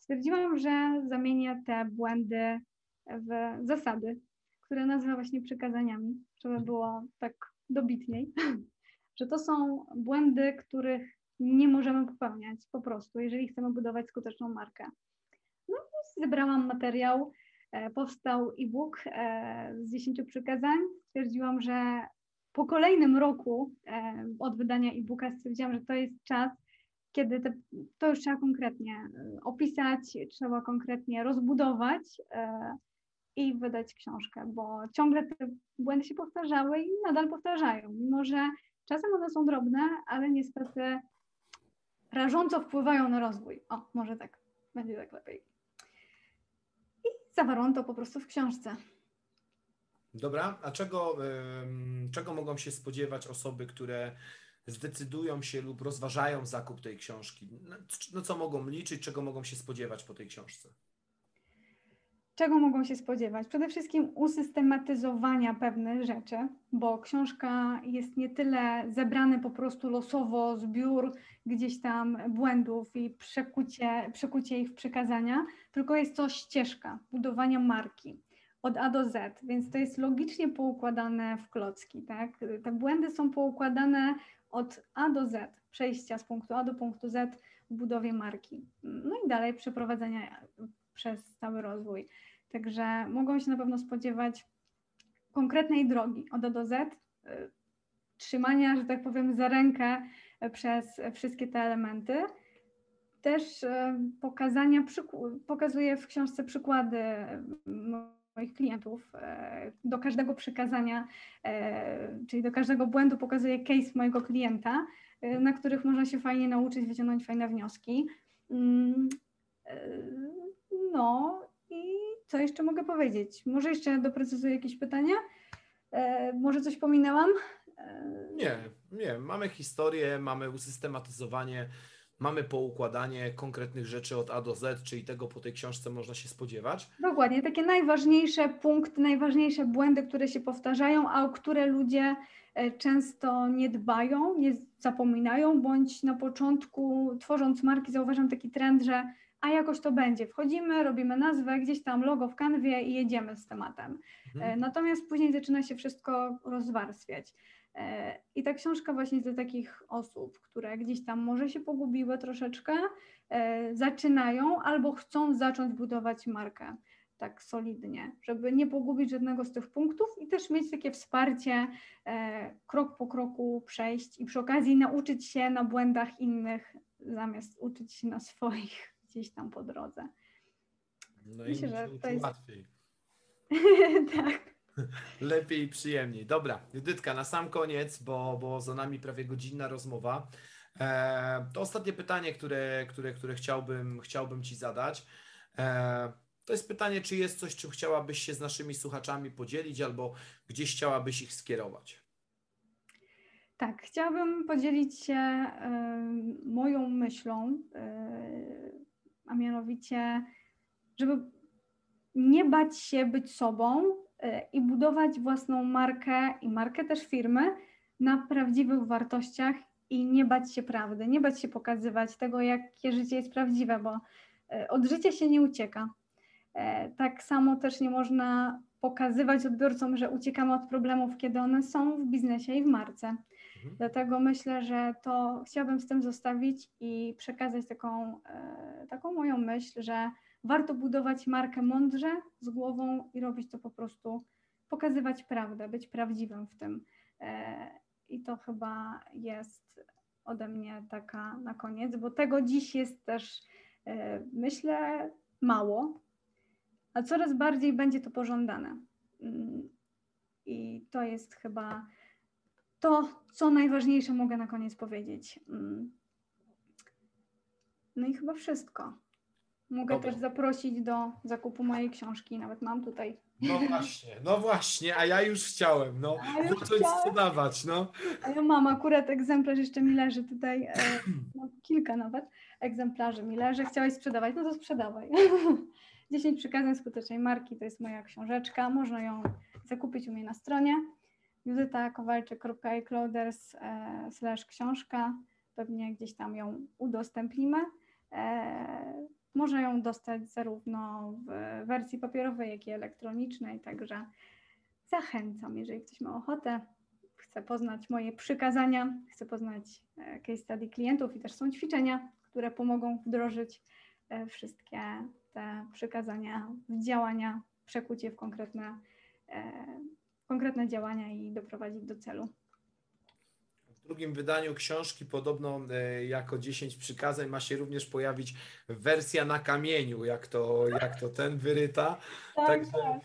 Stwierdziłam, że zamienię te błędy w zasady, które nazywam właśnie przykazaniami, żeby było tak dobitniej, że to są błędy, których nie możemy popełniać po prostu, jeżeli chcemy budować skuteczną markę. No i zebrałam materiał, powstał e-book e, z 10 przykazań. Stwierdziłam, że po kolejnym roku e, od wydania e-booka stwierdziłam, że to jest czas, kiedy te, to już trzeba konkretnie opisać, trzeba konkretnie rozbudować i wydać książkę, bo ciągle te błędy się powtarzały i nadal powtarzają, mimo że czasem one są drobne, ale niestety rażąco wpływają na rozwój. O, może tak, będzie tak lepiej. Zawarłam to po prostu w książce. Dobra, a czego, czego mogą się spodziewać osoby, które zdecydują się lub rozważają zakup tej książki? No, no co mogą liczyć, czego mogą się spodziewać po tej książce? Czego mogą się spodziewać? Przede wszystkim usystematyzowania pewnych rzeczy, bo książka jest nie tyle zebrany po prostu losowo zbiór gdzieś tam błędów i przekucie, przekucie ich w przekazania, tylko jest to ścieżka budowania marki od A do Z, więc to jest logicznie poukładane w klocki, tak? Te błędy są poukładane od A do Z, przejścia z punktu A do punktu Z w budowie marki. No i dalej przeprowadzenia przez cały rozwój. Także mogą się na pewno spodziewać konkretnej drogi od A do Z, y, trzymania, że tak powiem, za rękę przez wszystkie te elementy. Też y, pokazania, pokazuję w książce przykłady moich klientów. Y, do każdego przykazania, czyli do każdego błędu pokazuję case mojego klienta, na których można się fajnie nauczyć, wyciągnąć fajne wnioski. No i co jeszcze mogę powiedzieć? Może jeszcze doprecyzuję jakieś pytania? E, może coś pominęłam? E... Nie, nie. Mamy historię, mamy usystematyzowanie, mamy poukładanie konkretnych rzeczy od A do Z, czyli tego po tej książce można się spodziewać. Dokładnie, takie najważniejsze punkty, najważniejsze błędy, które się powtarzają, a o które ludzie e, często nie dbają, nie zapominają, bądź na początku tworząc marki zauważam taki trend, że a jakoś to będzie. Wchodzimy, robimy nazwę, gdzieś tam logo w kanwie i jedziemy z tematem. Mhm. E, natomiast później zaczyna się wszystko rozwarstwiać. E, I ta książka właśnie dla takich osób, które gdzieś tam może się pogubiły troszeczkę, e, zaczynają albo chcą zacząć budować markę. tak solidnie, żeby nie pogubić żadnego z tych punktów i też mieć takie wsparcie, krok po kroku przejść i przy okazji nauczyć się na błędach innych, zamiast uczyć się na swoich gdzieś tam po drodze. No Myślę, i że to jest łatwiej. tak. Lepiej i przyjemniej. Dobra, Judytka, na sam koniec, bo, bo za nami prawie godzinna rozmowa. E, to ostatnie pytanie, które, które, które chciałbym, chciałbym Ci zadać. E, to jest pytanie, czy jest coś, czym chciałabyś się z naszymi słuchaczami podzielić, albo gdzieś chciałabyś ich skierować? Tak, chciałabym podzielić się moją myślą, e, a mianowicie, żeby nie bać się być sobą e, i budować własną markę i markę też firmy na prawdziwych wartościach i nie bać się prawdy, nie bać się pokazywać tego, jakie życie jest prawdziwe, bo e, od życia się nie ucieka. Tak samo też nie można pokazywać odbiorcom, że uciekamy od problemów, kiedy one są w biznesie i w marce. Mhm. Dlatego myślę, że to chciałabym z tym zostawić i przekazać taką, e, taką moją myśl, że warto budować markę mądrze, z głową i robić to po prostu, pokazywać prawdę, być prawdziwym w tym. E, I to chyba jest ode mnie taka na koniec, bo tego dziś jest też, e, myślę, mało, a coraz bardziej będzie to pożądane. Mm, I to jest chyba to, co najważniejsze mogę na koniec powiedzieć. Mm. No i chyba wszystko. Mogę Dobrze. też zaprosić do zakupu mojej książki, nawet mam tutaj. No właśnie, no właśnie, a ja już chciałem, no, zacząć sprzedawać, no. A ja mam akurat egzemplarz, jeszcze mi leży tutaj, e, no, kilka nawet egzemplarzy mi leży, chciałeś sprzedawać, no to sprzedawaj. 10 przykazań skutecznej marki to jest moja książeczka, można ją zakupić u mnie na stronie judytakowalczyk.iclouders e, slash książka. Pewnie gdzieś tam ją udostępnimy. E, można ją dostać zarówno w wersji papierowej, jak i elektronicznej, także zachęcam, jeżeli ktoś ma ochotę, chce poznać moje przykazania, chce poznać e, case study klientów i też są ćwiczenia, które pomogą wdrożyć wszystkie te przykazania w działania, przekucie w konkretne konkretne działania i doprowadzić do celu. W drugim wydaniu książki podobno e, jako 10 przykazań ma się również pojawić wersja na kamieniu, jak to, jak to ten wyryta. Tak, Także tak.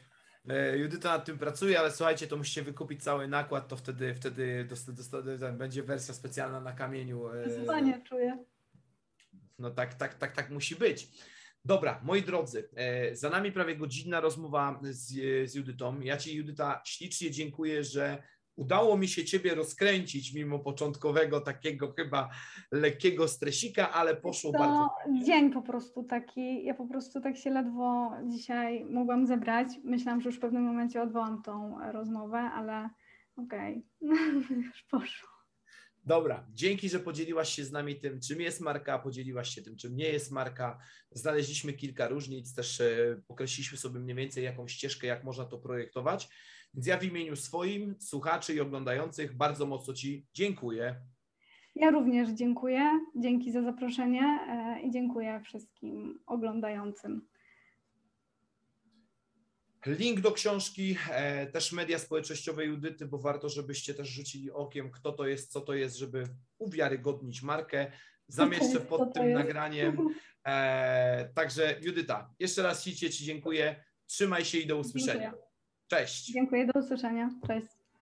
E, Judyta nad tym pracuje, ale słuchajcie, to musicie wykupić cały nakład, to wtedy, wtedy będzie wersja specjalna na kamieniu. E, Wyzwanie czuję. No tak, tak, tak, tak musi być. Dobra, moi drodzy, e, za nami prawie godzinna rozmowa z, z Judytą. Ja Ci, Judyta, ślicznie dziękuję, że udało mi się Ciebie rozkręcić mimo początkowego takiego chyba lekkiego stresika, ale poszło to bardzo dzień po prostu taki, ja po prostu tak się ledwo dzisiaj mogłam zebrać. Myślałam, że już w pewnym momencie odwołam tą rozmowę, ale okej, okay. już poszło. Dobra, dzięki, że podzieliłaś się z nami tym, czym jest marka, podzieliłaś się tym, czym nie jest marka. Znaleźliśmy kilka różnic, też e, określiliśmy sobie mniej więcej jaką ścieżkę, jak można to projektować. Więc ja w imieniu swoim, słuchaczy i oglądających bardzo mocno Ci dziękuję. Ja również dziękuję. Dzięki za zaproszenie e, i dziękuję wszystkim oglądającym. Link do książki, e, też media społecznościowe Judyty, bo warto, żebyście też rzucili okiem, kto to jest, co to jest, żeby uwiarygodnić markę. Zamieszczę pod tym nagraniem. E, także Judyta, jeszcze raz ślicznie Ci dziękuję. Trzymaj się i do usłyszenia. Dziękuję. Cześć. Dziękuję, do usłyszenia. Cześć.